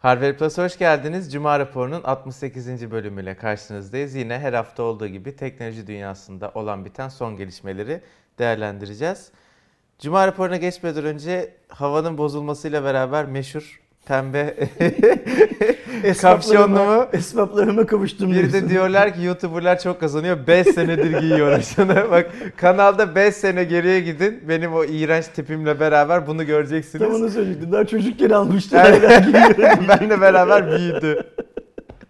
Harvard Plus'a hoş geldiniz. Cuma raporunun 68. bölümüyle karşınızdayız. Yine her hafta olduğu gibi teknoloji dünyasında olan biten son gelişmeleri değerlendireceğiz. Cuma raporuna geçmeden önce havanın bozulmasıyla beraber meşhur pembe kapşonlumu Esbaplarıma kavuştum. bir de diyorlar ki YouTuber'lar çok kazanıyor. 5 senedir giyiyor şunu. Bak kanalda 5 sene geriye gidin. Benim o iğrenç tipimle beraber bunu göreceksiniz. Tam onu söyleyecektim. Daha çocukken almıştım. Giyiyorum. Benle beraber büyüdü.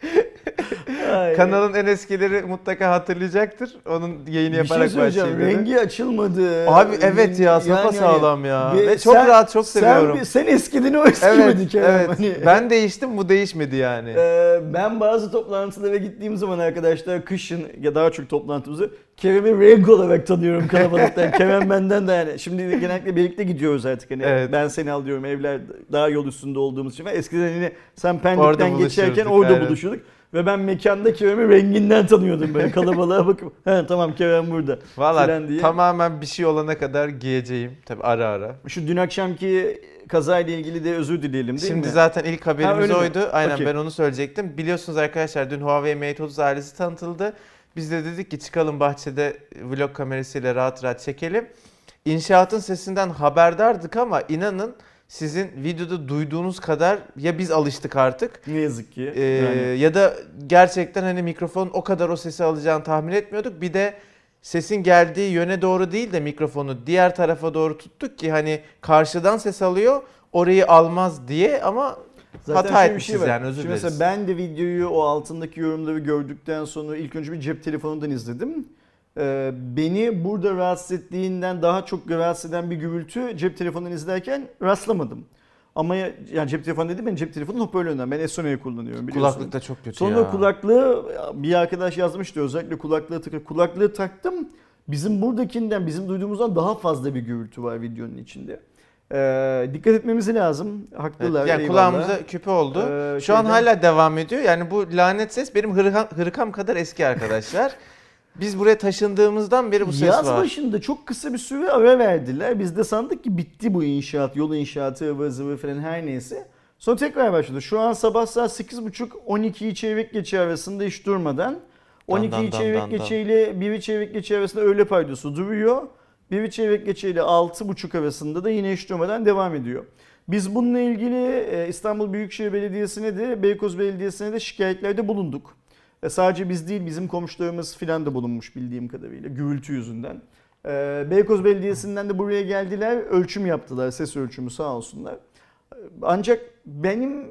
Kanalın en eskileri mutlaka hatırlayacaktır. Onun yayını bir yaparak şey başlayayım. Rengi açılmadı. Abi evet ya sapa hani sağlam ya. Ve çok sen- rahat çok seviyorum. Sen, sen eskidin o eskimedi evet, Kerem. evet. Hani, Ben değiştim bu değişmedi yani. Ee, ben bazı toplantılara gittiğim zaman arkadaşlar kışın ya daha çok toplantımızı Kerem'i renk olarak tanıyorum kalabalıktan. Kerem benden de yani. Şimdi genellikle birlikte gidiyoruz artık. Hani Evet. Ben seni al diyorum evler daha yol üstünde olduğumuz için. Eskiden yine sen Pendik'ten geçerken orada aynen. buluşuyorduk. Ve ben mekanda Kerem'i renginden tanıyordum böyle kalabalığa bakıp. He tamam Kerem burada. Valla tamamen bir şey olana kadar giyeceğim. Tabi ara ara. Şu dün akşamki kazayla ilgili de özür dileyelim değil Şimdi mi? zaten ilk Ha, haberimiz mi? oydu. Aynen Okey. ben onu söyleyecektim. Biliyorsunuz arkadaşlar dün Huawei Mate 30 ailesi tanıtıldı. Biz de dedik ki çıkalım bahçede vlog kamerasıyla rahat rahat çekelim. İnşaatın sesinden haberdardık ama inanın sizin videoda duyduğunuz kadar ya biz alıştık artık Ne yazık ki. Yani. ya da gerçekten hani mikrofonun o kadar o sesi alacağını tahmin etmiyorduk. Bir de sesin geldiği yöne doğru değil de mikrofonu diğer tarafa doğru tuttuk ki hani karşıdan ses alıyor orayı almaz diye ama hata şöyle bir etmişiz yani özür dileriz. Mesela ben de videoyu o altındaki yorumları gördükten sonra ilk önce bir cep telefonundan izledim. Ee, beni burada rahatsız ettiğinden daha çok rahatsız eden bir gürültü cep telefonundan izlerken rastlamadım. Ama ya, yani cep telefonu dedim ben cep telefonun hoparlöründen. Ben Sony'yi kullanıyorum biliyorsun. Kulaklık da çok kötü Sonra ya. kulaklığı bir arkadaş yazmıştı özellikle kulaklığı takıp kulaklığı taktım. Bizim buradakinden bizim duyduğumuzdan daha fazla bir gürültü var videonun içinde. Ee, dikkat etmemiz lazım. Evet, Haklılar. yani eyvallah. kulağımıza küpe oldu. Ee, Şu an şeyden- hala devam ediyor. Yani bu lanet ses benim hırkam, hırkam kadar eski arkadaşlar. Biz buraya taşındığımızdan beri bu ses Yaz var. başında çok kısa bir süre ara verdiler. Biz de sandık ki bitti bu inşaat, yol inşaatı, ıvır zıvır falan her neyse. Sonra tekrar başladı. Şu an sabah saat 8.30-12'yi çeyrek geçe arasında hiç durmadan. Dan, 12'yi dan, dan, çeyrek geçe ile 1'i çeyrek geçe arasında öğle paydosu duruyor. 1'i çeyrek geçe ile 6.30 arasında da yine hiç devam ediyor. Biz bununla ilgili e, İstanbul Büyükşehir Belediyesi'ne de Beykoz Belediyesi'ne de şikayetlerde bulunduk. E, sadece biz değil bizim komşularımız filan da bulunmuş bildiğim kadarıyla gürültü yüzünden. E, Beykoz Belediyesi'nden de buraya geldiler ölçüm yaptılar ses ölçümü sağ olsunlar. Ancak benim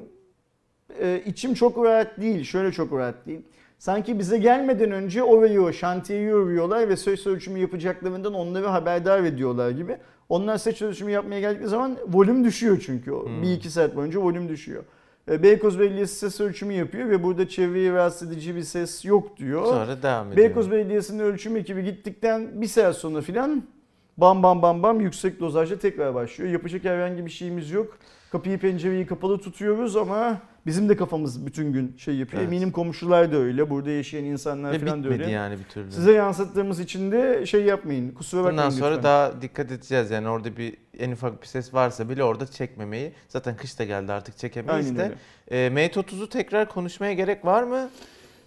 içim çok rahat değil şöyle çok rahat değil. Sanki bize gelmeden önce orayı o şantiyeyi örüyorlar ve ses ölçümü yapacaklarından onları haberdar ediyorlar gibi. Onlar ses ölçümü yapmaya geldikleri zaman volüm düşüyor çünkü. Hmm. Bir iki saat boyunca volüm düşüyor. E, Beykoz Belediyesi ses ölçümü yapıyor ve burada çevreyi rahatsız edici bir ses yok diyor. Sonra devam ediyor. Beykoz Belediyesi'nin ölçüm ekibi gittikten bir saat sonra filan bam bam bam bam yüksek dozajda tekrar başlıyor. Yapacak herhangi bir şeyimiz yok. Kapıyı pencereyi kapalı tutuyoruz ama bizim de kafamız bütün gün şey yapıyor. Evet. Eminim komşular da öyle. Burada yaşayan insanlar Ve filan da öyle. yani bir türlü. Size yansıttığımız için de şey yapmayın. Kusura bakmayın Bundan sonra lütfen. daha dikkat edeceğiz yani orada bir en ufak bir ses varsa bile orada çekmemeyi. Zaten kış da geldi artık çekemeyiz Aynen de. öyle. E, Mate 30'u tekrar konuşmaya gerek var mı?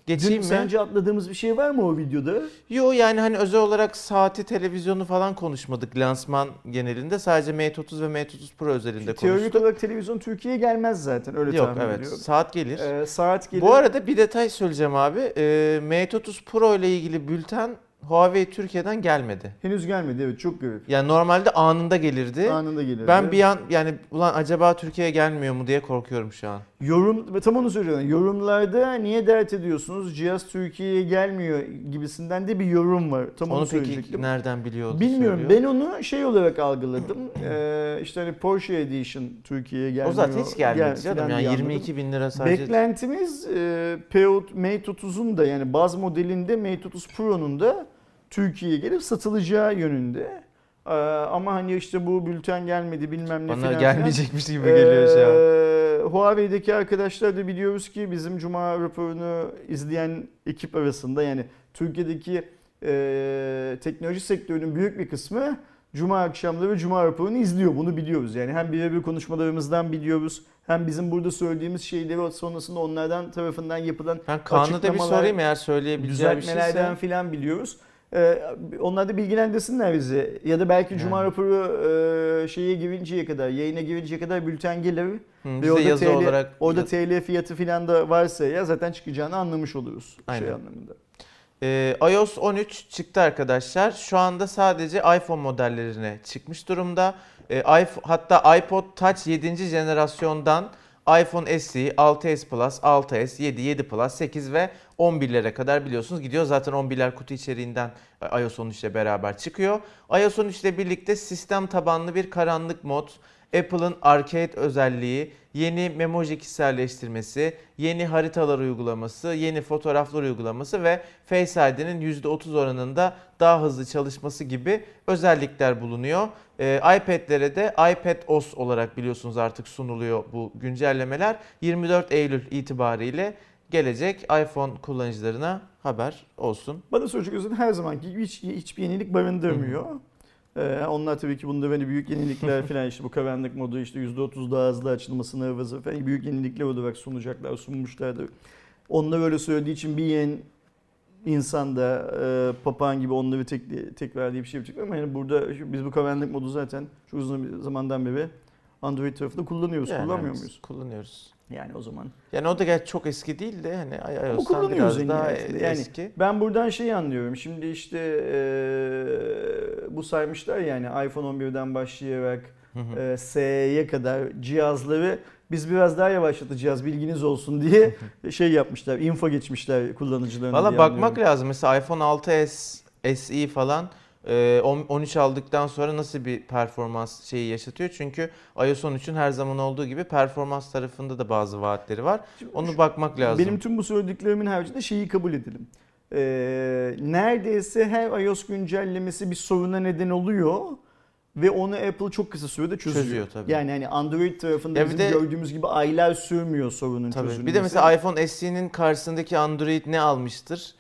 Dün Geçeyim mi? sence atladığımız bir şey var mı o videoda? Yo yani hani özel olarak saati, televizyonu falan konuşmadık lansman genelinde. Sadece Mate 30 ve Mate 30 Pro özelinde Teorik konuştuk. olarak televizyon Türkiye'ye gelmez zaten öyle Yok tahmin evet ediyorum. saat gelir. Ee, saat gelir. Bu arada bir detay söyleyeceğim abi. E, Mate 30 Pro ile ilgili bülten Huawei Türkiye'den gelmedi. henüz gelmedi evet çok garip. Yani normalde anında gelirdi. Anında gelir. Ben bir an yani ulan acaba Türkiye'ye gelmiyor mu diye korkuyorum şu an. Yorum, tam onu söylüyorum. Yorumlarda niye dert ediyorsunuz? Cihaz Türkiye'ye gelmiyor gibisinden de bir yorum var. Tam onu, Onu peki nereden biliyordu? Bilmiyorum. söylüyor? Ben onu şey olarak algıladım. Ee, işte hani Porsche Edition Türkiye'ye gelmiyor. o zaten hiç gelmedi gel- canım. Yani diye 22 bin lira sadece. Beklentimiz e, P30 Mate 30'un da yani baz modelinde Mate 30 Pro'nun da Türkiye'ye gelip satılacağı yönünde. Ee, ama hani işte bu bülten gelmedi bilmem ne Bana filan gelmeyecekmiş gibi geliyor şu an. Ee, Huawei'deki arkadaşlar da biliyoruz ki bizim Cuma raporunu izleyen ekip arasında yani Türkiye'deki e, teknoloji sektörünün büyük bir kısmı Cuma akşamları Cuma raporunu izliyor. Bunu biliyoruz. Yani hem birebir konuşmalarımızdan biliyoruz. Hem bizim burada söylediğimiz şeyleri sonrasında onlardan tarafından yapılan Ben Kaan'ı da bir sorayım eğer söyleyebileceği bir düzeltmelerden şeyse. filan biliyoruz. Ee, onlar da bilgilendirsinler bizi. Ya da belki Cuma Yani. raporu e, şeye girinceye kadar, yayına girinceye kadar bülten gelir. Hı, Ve orada yazı TL, olarak orada TL fiyatı filan da varsa ya zaten çıkacağını anlamış oluruz. Şey Aynen. anlamında. Ee, iOS 13 çıktı arkadaşlar. Şu anda sadece iPhone modellerine çıkmış durumda. Ee, hatta iPod Touch 7. jenerasyondan iPhone SE, 6s Plus, 6s, 7, 7 Plus, 8 ve 11'lere kadar biliyorsunuz gidiyor. Zaten 11'ler kutu içeriğinden iOS 13 ile beraber çıkıyor. iOS 13 ile birlikte sistem tabanlı bir karanlık mod, Apple'ın Arcade özelliği, yeni memoji kişiselleştirmesi, yeni haritalar uygulaması, yeni fotoğraflar uygulaması ve Face ID'nin %30 oranında daha hızlı çalışması gibi özellikler bulunuyor. Ee, iPad'lere de iPad OS olarak biliyorsunuz artık sunuluyor bu güncellemeler. 24 Eylül itibariyle gelecek iPhone kullanıcılarına haber olsun. Bana soracak olursan her zamanki gibi hiç, hiçbir yenilik barındırmıyor. Ee, onlar tabii ki bunda böyle büyük yenilikler falan işte bu karanlık modu işte %30 daha hızlı açılmasını hızı falan büyük yenilikler olarak sunacaklar sunmuşlardı. Onlar öyle söylediği için bir yeni insan da e, papağan gibi onları tek, tekrarlayıp bir şey yapacak ama yani burada biz bu karanlık modu zaten çok uzun bir zamandan beri Android tarafında kullanıyoruz. Yani kullanmıyor muyuz? Kullanıyoruz. Yani o zaman. Yani o da gerçi çok eski değil de hani iOS'tan biraz daha. Yani eski. Ben buradan şeyi anlıyorum. Şimdi işte e, bu saymışlar yani iPhone 11'den başlayarak e, SE'ye kadar cihazları biz biraz daha yavaşlatacağız bilginiz olsun diye şey yapmışlar. Info geçmişler kullanıcılarına Valla bakmak anlıyorum. lazım. Mesela iPhone 6s, SE falan 13 aldıktan sonra nasıl bir performans şeyi yaşatıyor? Çünkü iOS 13'ün her zaman olduğu gibi performans tarafında da bazı vaatleri var. Onu bakmak lazım. Benim tüm bu söylediklerimin haricinde şeyi kabul edelim. E, neredeyse her iOS güncellemesi bir soruna neden oluyor. Ve onu Apple çok kısa sürede çözüyor. Çözüyor tabii. Yani hani Android tarafında Ya bizim de- gördüğümüz gibi aylar sürmüyor sorunun Tabii. çözülmesi. Bir de mesela iPhone SE'nin karşısındaki Android ne almıştır?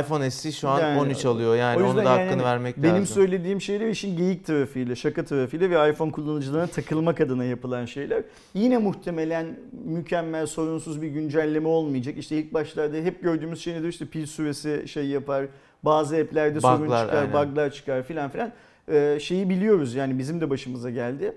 iPhone SE şu an Yani 13 alıyor. Yani o yüzden onu da yani hakkını hani vermek Benim lazım. söylediğim şeyler işin geyik tarafıyla, şaka tarafıyla ve iPhone kullanıcılarına takılmak adına yapılan şeyler. Yine muhtemelen mükemmel, sorunsuz bir güncelleme olmayacak. İşte ilk başlarda hep gördüğümüz şey nedir? İşte pil süresi şey yapar, bazı app'lerde sorun çıkar, aynen. bug'lar çıkar filan filan. Ee, şeyi biliyoruz yani bizim de başımıza geldi.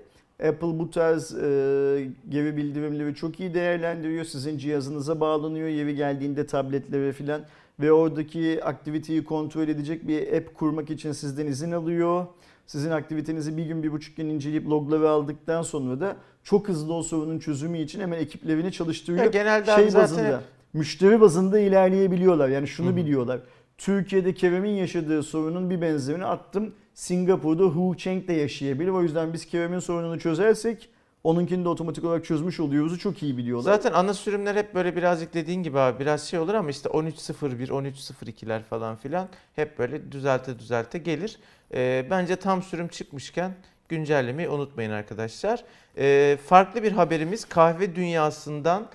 Apple bu tarz e, geri bildirimleri çok iyi değerlendiriyor. Sizin cihazınıza bağlanıyor. Yeri geldiğinde tabletlere filan ve oradaki aktiviteyi kontrol edecek bir app kurmak için sizden izin alıyor. Sizin aktivitenizi bir gün bir buçuk gün inceleyip logları aldıktan sonra da çok hızlı o sorunun çözümü için hemen ekiplerini çalıştırıyor. Ya genelde şey zaten bazında, müşteri bazında ilerleyebiliyorlar. Yani şunu Hı hı. biliyorlar. Türkiye'de Kerem'in yaşadığı sorunun bir benzerini attım. Singapur'da Hu Cheng de yaşayabilir. O yüzden biz Kerem'in sorununu çözersek onunkini de otomatik olarak çözmüş oluyoruz. Çok iyi biliyorlar. Zaten ana sürümler hep böyle birazcık dediğin gibi abi biraz şey olur ama işte 13.01, 13.02'ler falan filan hep böyle düzelte düzelte gelir. Ee, bence tam sürüm çıkmışken güncellemeyi unutmayın arkadaşlar. Ee, farklı bir haberimiz kahve dünyasından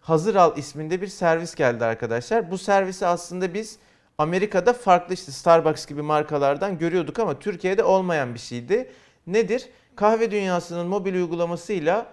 Hazır Al isminde bir servis geldi arkadaşlar. Bu servisi aslında biz Amerika'da farklı işte Starbucks gibi markalardan görüyorduk ama Türkiye'de olmayan bir şeydi. Nedir? Kahve dünyasının mobil uygulamasıyla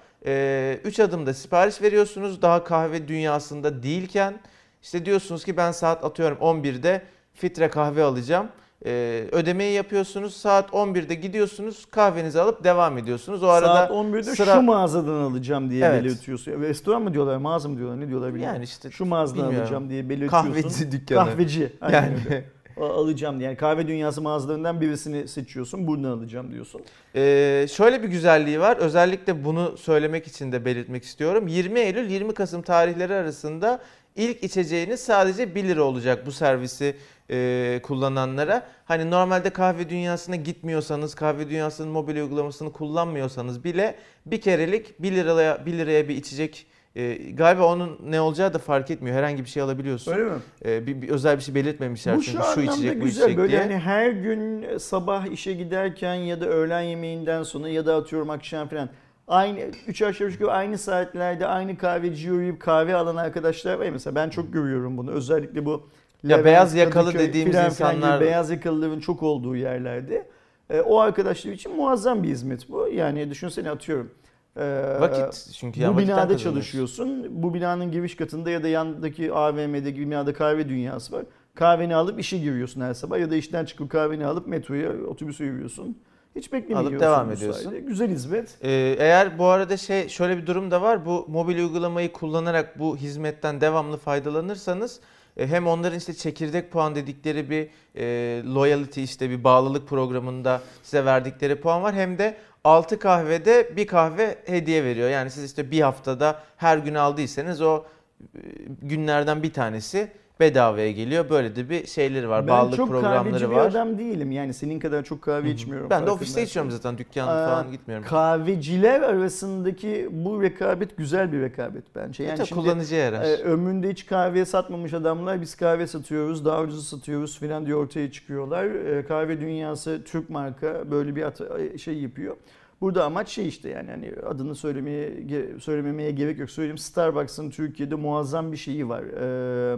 3 adımda sipariş veriyorsunuz. Daha kahve dünyasında değilken işte diyorsunuz ki ben saat atıyorum 11'de filtre kahve alacağım. Ee, ödemeyi yapıyorsunuz. Saat 11'de gidiyorsunuz. Kahvenizi alıp devam ediyorsunuz. O arada Saat 11'de sıra- şu mağazadan alacağım diye Evet. belirtiyorsun. Restoran mı diyorlar, mağaza mı diyorlar, ne diyorlar bilmiyorum. yani işte şu mağazadan bilmiyorum. alacağım diye belirtiyorsun. kahveci dükkanı. Kahveci. Aynen Yani öyle. Alacağım diye. Yani kahve dünyası mağazalarından birisini seçiyorsun. Buradan alacağım diyorsun. Ee, şöyle bir güzelliği var. Özellikle bunu söylemek için de belirtmek istiyorum. 20 Eylül 20 Kasım tarihleri arasında ilk içeceğiniz sadece 1 lira olacak bu servisi e, kullananlara. Hani normalde kahve dünyasına gitmiyorsanız, kahve dünyasının mobil uygulamasını kullanmıyorsanız bile bir kerelik 1 liraya 1 liraya bir içecek e, galiba onun ne olacağı da fark etmiyor. Herhangi bir şey alabiliyorsun. Öyle mi? E, bir, bir özel bir şey belirtmemişler Bu çünkü şu şu, içecek bu güzel. içecek Böyle diye. hani her gün sabah işe giderken ya da öğlen yemeğinden sonra ya da atıyorum akşam falan aynı 3 aşağı yukarı aynı saatlerde aynı kahveciye uğrayıp kahve alan arkadaşlar var. Mesela ben çok görüyorum bunu. Özellikle bu Ya beyaz yakalı Kadıköy dediğimiz filan filan gibi insanlar- beyaz yakalıların çok olduğu yerlerde E, o arkadaşlar için muazzam bir hizmet bu. Yani düşünsene atıyorum. e, Vakit çünkü bu yani vakitten binada kazanıyorsun. çalışıyorsun. Bu binanın giriş katında ya da yandaki AVM'deki binada kahve dünyası var. Kahveni alıp işe giriyorsun her sabah ya da işten çıkıp kahveni alıp metroya, otobüse yürüyorsun. Hiç beklemiyorsun. Alıp devam bu ediyorsun. sayede. Güzel hizmet. Ee, eğer bu arada şey şöyle bir durum da var. Bu mobil uygulamayı kullanarak bu hizmetten devamlı faydalanırsanız hem onların işte çekirdek puan dedikleri bir e, loyalty işte bir bağlılık programında size verdikleri puan var. Hem de 6 kahvede bir kahve hediye veriyor. Yani siz işte bir haftada her gün aldıysanız o e, günlerden bir tanesi bedavaya geliyor. Böyle de bir şeyleri var. ben bağlılık çok kahveci programları bir var. adam değilim. Yani senin kadar çok kahve içmiyorum. Ben de ofiste içiyorum zaten. Dükkan Aa, falan gitmiyorum. Kahveciler arasındaki bu rekabet güzel bir rekabet bence. Yani Yani şimdi kullanıcıya yarar. e, ömründe hiç kahve satmamış adamlar biz kahve satıyoruz, daha ucuz satıyoruz filan diye ortaya çıkıyorlar. E, kahve dünyası Türk marka böyle bir at- şey yapıyor. Burada amaç şey işte yani hani adını söylemeye söylememeye gerek yok. Söyleyeyim Starbucks'ın Türkiye'de muazzam bir şeyi var. E,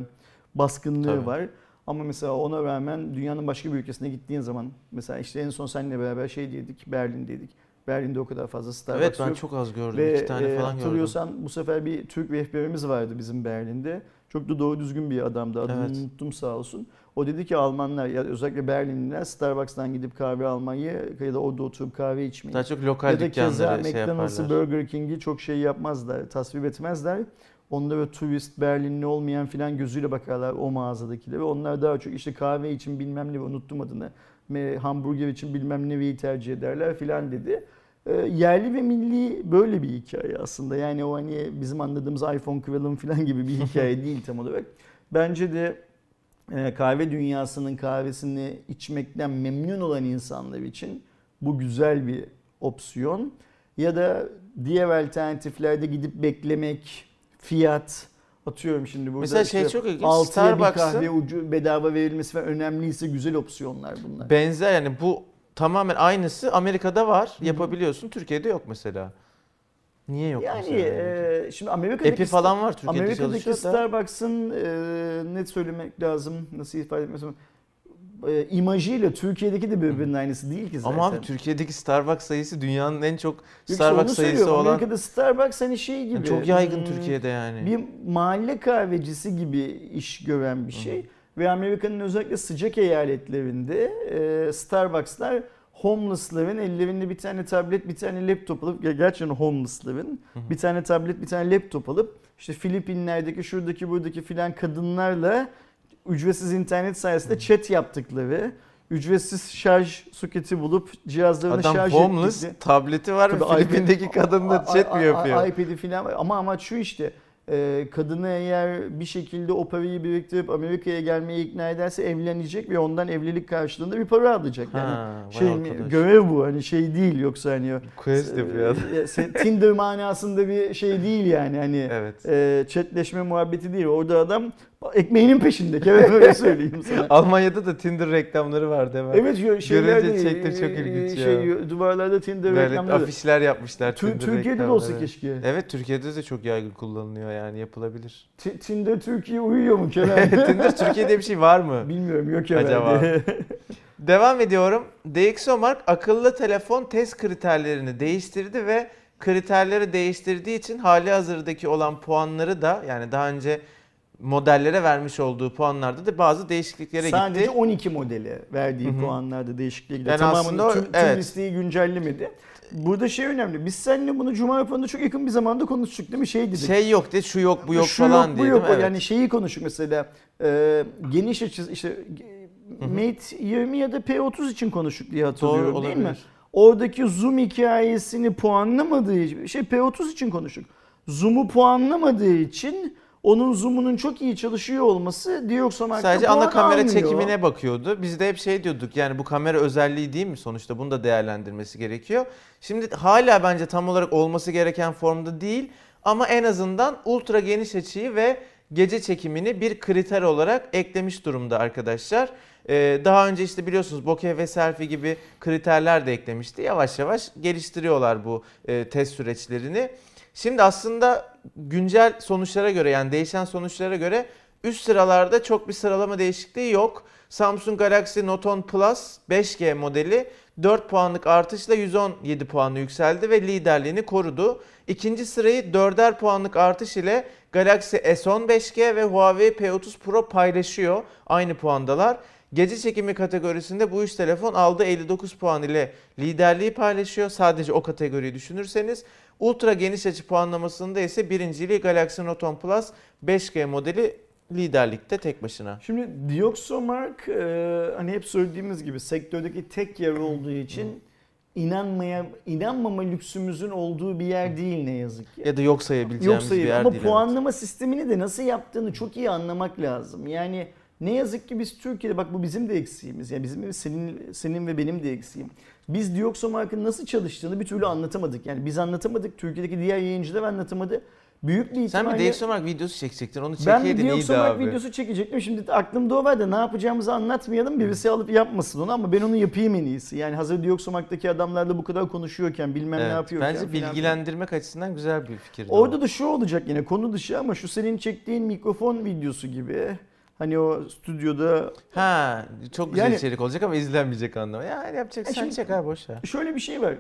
baskınlığı Tabii. var. Ama mesela ona rağmen dünyanın başka bir ülkesine gittiğin zaman mesela işte en son seninle beraber şey dedik Berlin'deydik. Berlin'de o kadar fazla Starbucks Evet ben yok. çok az gördüm. Ve İki tane e, falan gördüm. hatırlıyorsan bu sefer bir Türk rehberimiz vardı bizim Berlin'de. Çok da doğru düzgün bir adamdı. Adını Evet. unuttum sağ olsun. O dedi ki Almanlar ya özellikle Berlinliler Starbucks'tan gidip kahve almayı ya da orada oturup kahve içmeyi. Daha çok lokal ya da keza şey McDonald's'ı yaparlar. Burger King'i çok şey yapmazlar, tasvip etmezler. Onda böyle turist, Berlinli olmayan filan gözüyle bakarlar o mağazadakilere. Onlar daha çok işte kahve için bilmem ne unuttum adını. Hamburger için bilmem neyi tercih ederler filan dedi. E, yerli ve milli böyle bir hikaye aslında. Yani o hani bizim anladığımız iPhone kıralım filan gibi bir hikaye değil tam olarak. Bence de e, kahve dünyasının kahvesini içmekten memnun olan insanlar için bu güzel bir opsiyon. Ya da diğer alternatiflerde gidip beklemek, fiyat atıyorum şimdi burada Mesela şey işte çok ilginç. altıya bir Starbucks'ın kahve ucu bedava verilmesi ve önemliyse güzel opsiyonlar bunlar. benzer yani bu tamamen aynısı Amerika'da var. Yapabiliyorsun. Türkiye'de yok mesela. Niye yok yani mesela? e, şimdi Amerika'daki Epi falan var Türkiye'de Amerika'daki çalışıyor da. Starbucks'ın e, net söylemek lazım nasıl ifade etmesi e, imajıyla Türkiye'deki de birbirinin aynısı değil ki zaten. Ama abi Türkiye'deki Starbucks sayısı dünyanın en çok Yok işte Starbucks sayısı söylüyorum. olan Amerika'da Starbucks hani şey gibi. Yani çok yaygın hmm, Türkiye'de yani. Bir mahalle kahvecisi gibi iş gören bir şey. Ve Amerika'nın özellikle sıcak eyaletlerinde e, Starbucks'lar homeless'ların ellerinde bir tane tablet, bir tane laptop alıp ya gerçekten homeless'ların bir tane tablet, bir tane laptop alıp işte Filipinler'deki, şuradaki, buradaki filan kadınlarla ücretsiz internet sayesinde chat yaptıkları, ücretsiz şarj soketi bulup cihazlarını Adam şarj homeless, ettikleri- tableti var Tabii Filipin'deki iPad- kadınla chat mi yapıyor? iPad'i falan var. ama amaç şu işte e, kadını eğer bir şekilde o parayı biriktirip Amerika'ya gelmeye ikna ederse evlenecek ve ondan evlilik karşılığında bir para alacak. Yani Ha, şey arkadaş. görev bu hani şey değil yoksa hani Quest yapıyor e, se- Tinder manasında bir şey değil yani hani Evet. e, chatleşme muhabbeti değil. Orada adam ekmeğinin peşinde. Evet öyle söyleyeyim sana. Almanya'da da Tinder reklamları vardı hemen. Evet şeylerde Görünce çekti, çok ilginç ya. şey, duvarlarda Tinder Böyle reklamları. afişler yapmışlar. Tü- Tinder Türkiye'de de reklamları. olsa keşke. Evet Türkiye'de de çok yaygın kullanılıyor yani yapılabilir. Ti- Tinder Türkiye uyuyor mu Kerem? Tinder Türkiye'de bir şey var mı? Bilmiyorum yok herhalde. Acaba? Devam ediyorum. DxOMark akıllı telefon test kriterlerini değiştirdi ve kriterleri değiştirdiği için hali hazırdaki olan puanları da yani daha önce modellere vermiş olduğu puanlarda da bazı değişikliklere Sadece gitti. 12 modeli verdiği Hı hı. puanlarda değişikliğe gidiyor. Yani Tamamını aslında tüm, tüm evet. listeyi güncellemedi. Burada şey önemli. Biz seninle bunu Cuma raporunda çok yakın bir zamanda konuştuk değil mi? Şey dedik. Şey yok de şu yok bu yok Şu falan yok, bu diye yok. mi? Evet. Yani şeyi konuştuk mesela. E, geniş açı işte hı. Mate 20 ya da P30 için konuştuk diye hatırlıyorum Doğru değil mi? Oradaki zoom hikayesini puanlamadığı şey P30 için konuştuk. Zoom'u puanlamadığı için onun zoom'unun çok iyi çalışıyor olması Dioxomark'ta Sadece ana kamera almıyor. çekimine bakıyordu. Biz de hep şey diyorduk yani bu kamera özelliği değil mi sonuçta bunu da değerlendirmesi gerekiyor. Şimdi hala bence tam olarak olması gereken formda değil ama en azından ultra geniş açıyı ve gece çekimini bir kriter olarak eklemiş durumda arkadaşlar. Ee, daha önce işte biliyorsunuz bokeh ve selfie gibi kriterler de eklemişti. Yavaş yavaş geliştiriyorlar bu e, test süreçlerini. Şimdi aslında güncel sonuçlara göre yani değişen sonuçlara göre Üst sıralarda çok bir sıralama değişikliği yok. Samsung Galaxy Note 10 Plus 5G modeli 4 puanlık artışla 117 puanı yükseldi ve liderliğini korudu. İkinci sırayı 4'er puanlık artış ile Galaxy S10 5G ve Huawei P30 Pro paylaşıyor. Aynı puandalar. Gece çekimi kategorisinde bu üç telefon aldı 59 puan ile liderliği paylaşıyor. Sadece o kategoriyi düşünürseniz. Ultra geniş açı puanlamasında ise birinciliği Galaxy Note 10 Plus 5G modeli liderlikte tek başına. Şimdi Dioxomark e, hani hep söylediğimiz gibi sektördeki tek yer olduğu için inanmaya inanmama lüksümüzün olduğu bir yer değil ne yazık ki. Ya da yok sayabileceğimiz Yoksa bir yer ama değil. puanlama sistemini de nasıl yaptığını çok iyi anlamak lazım. Yani ne yazık ki biz Türkiye'de bak bu bizim de eksiğimiz. Yani bizim senin senin ve benim de eksiğim. Biz Dioxomark'ın nasıl çalıştığını bir türlü anlatamadık. Yani biz anlatamadık. Türkiye'deki diğer yayıncılar anlatamadı. Büyük bir Sen ihtimalle... bir DxOMark videosu çekecektin. Onu Ben çekeydin bir iyiydi Dioxomark abi. videosu çekecektim. Şimdi aklımda o var da ne yapacağımızı anlatmayalım. Birisi alıp yapmasın onu ama ben onu yapayım en iyisi. Yani hazır Dioxomark'taki adamlarla bu kadar konuşuyorken bilmem ne Evet, yapıyorken Bence bilgilendirmek açısından güzel bir fikir. Orada da şu olacak yine konu dışı ama şu senin çektiğin mikrofon videosu gibi. Hani o stüdyoda Ha, çok güzel Yani- içerik olacak ama izlenmeyecek anlamı. Yani yapacak E sen şimdi- çek abi boş ver. şöyle bir şey var.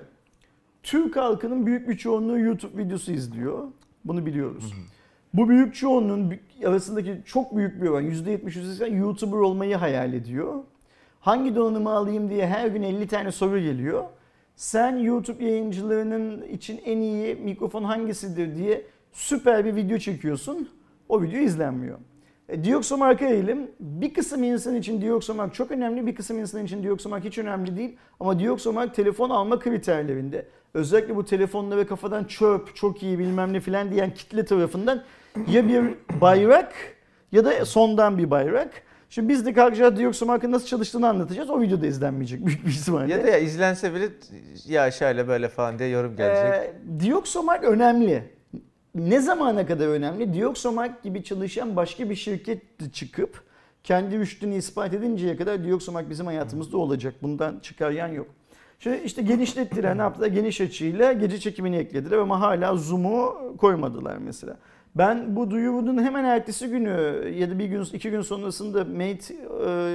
Türk halkının büyük bir çoğunluğu YouTube videosu izliyor. Bunu biliyoruz. Bu büyük çoğunluğun arasındaki çok büyük bir oran %70 %80 YouTuber olmayı hayal ediyor. Hangi donanımı alayım diye her gün 50 tane soru geliyor. Sen YouTube yayıncılarının için en iyi mikrofon hangisidir diye süper bir video çekiyorsun. O video izlenmiyor. E, Dioxomark'a eğilim. Bir kısım insan için Dioxomark çok önemli, bir kısım insan için Dioxomark hiç önemli değil. Ama Dioxomark telefon alma kriterlerinde. Özellikle bu telefonlara kafadan çöp, çok iyi bilmem ne filan diyen kitle tarafından ya bir bayrak ya da sondan bir bayrak. Şimdi biz de kalkacağız Dioxomark'ın nasıl çalıştığını anlatacağız. O videoda izlenmeyecek büyük bir ihtimalle. Ya da ya izlense bile ya şöyle böyle falan diye yorum gelecek. Ee, Dioxomark önemli. Ne zamana kadar önemli? Dioxomark gibi çalışan başka bir şirket çıkıp kendi rüştünü ispat edinceye kadar Dioxomark bizim hayatımızda olacak. Bundan çıkaryan yok. Şimdi işte genişlettiler ne yaptılar? Geniş açıyla gece çekimini eklediler ama hala zoom'u koymadılar mesela. Ben bu duyurunun hemen ertesi günü ya da bir gün iki gün sonrasında Mate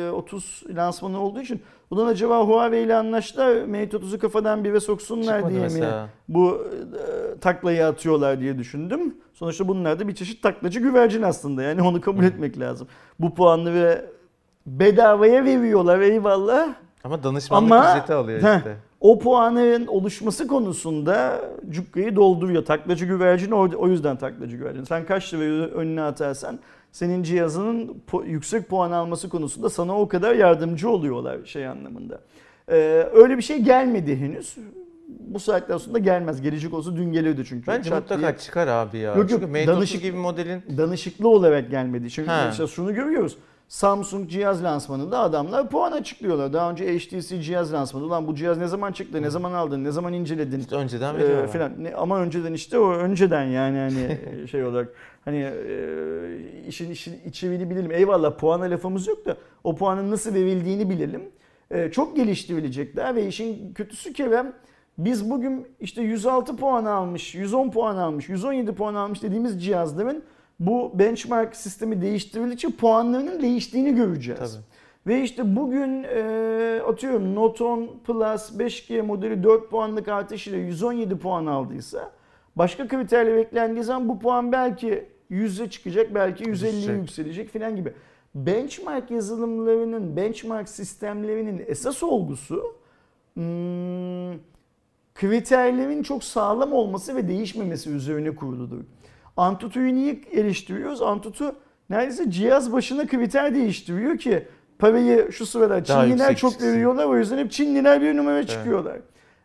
e, 30 lansmanı olduğu için bundan acaba Huawei ile anlaştılar Mate 30'u kafadan bir ve soksunlar Çıkmadı diye mi bu e, taklayı atıyorlar diye düşündüm. Sonuçta bunlar da bir çeşit taklacı güvercin aslında. Yani onu kabul etmek lazım. Bu puanları bedavaya veriyorlar eyvallah. Ama danışmanlık Ama- ücreti alıyor Heh. O puanların oluşması konusunda cukkayı dolduruyor. Taklacı güvercin o, yüzden taklacı güvercin. Sen kaç lira önüne atarsan senin cihazının yüksek puan alması konusunda sana o kadar yardımcı oluyorlar şey anlamında. Ee, öyle bir şey gelmedi henüz. Bu saatten sonra gelmez. Gelecek olsa dün gelirdi çünkü. Bence Çat mutlaka diye çıkar abi ya. Yok, yok, Çünkü Mate danışık- 30 gibi modelin danışıklı olarak gelmedi. Çünkü Ha. mesela şunu görüyoruz. Samsung cihaz lansmanında adamlar puan açıklıyorlar. Daha önce HTC cihaz lansmanı. Ulan bu cihaz ne zaman çıktı, ne zaman aldın, ne zaman inceledin işte önceden ee, veriyorlar. filan. Ne- Ama önceden işte o önceden yani hani şey olarak hani e, işin işin içeriğini bilelim. Eyvallah puana lafımız yok da o puanın nasıl verildiğini bilelim. E, çok geliştirilecekler ve işin kötüsü Kerem biz bugün işte 106 puan almış, 110 puan almış, 117 puan almış dediğimiz cihazların bu benchmark sistemi değiştirildikçe puanlarının değiştiğini göreceğiz. Tabii. Ve işte bugün e, atıyorum Note 10 Plus 5G modeli 4 puanlık artış ile 117 puan aldıysa başka kriterle beklendiği zaman bu puan belki 100'e çıkacak belki 150'ye Düşecek. yükselecek filan gibi. Benchmark yazılımlarının, benchmark sistemlerinin esas olgusu hmm, kriterlerin çok sağlam olması ve değişmemesi üzerine kuruludur. Antutu'yu niye eleştiriyoruz? Antutu neredeyse cihaz başına kriter değiştiriyor ki parayı şu sırada Daha Çinliler çok çıksın. veriyorlar o yüzden hep Çinliler bir numara çıkıyorlar.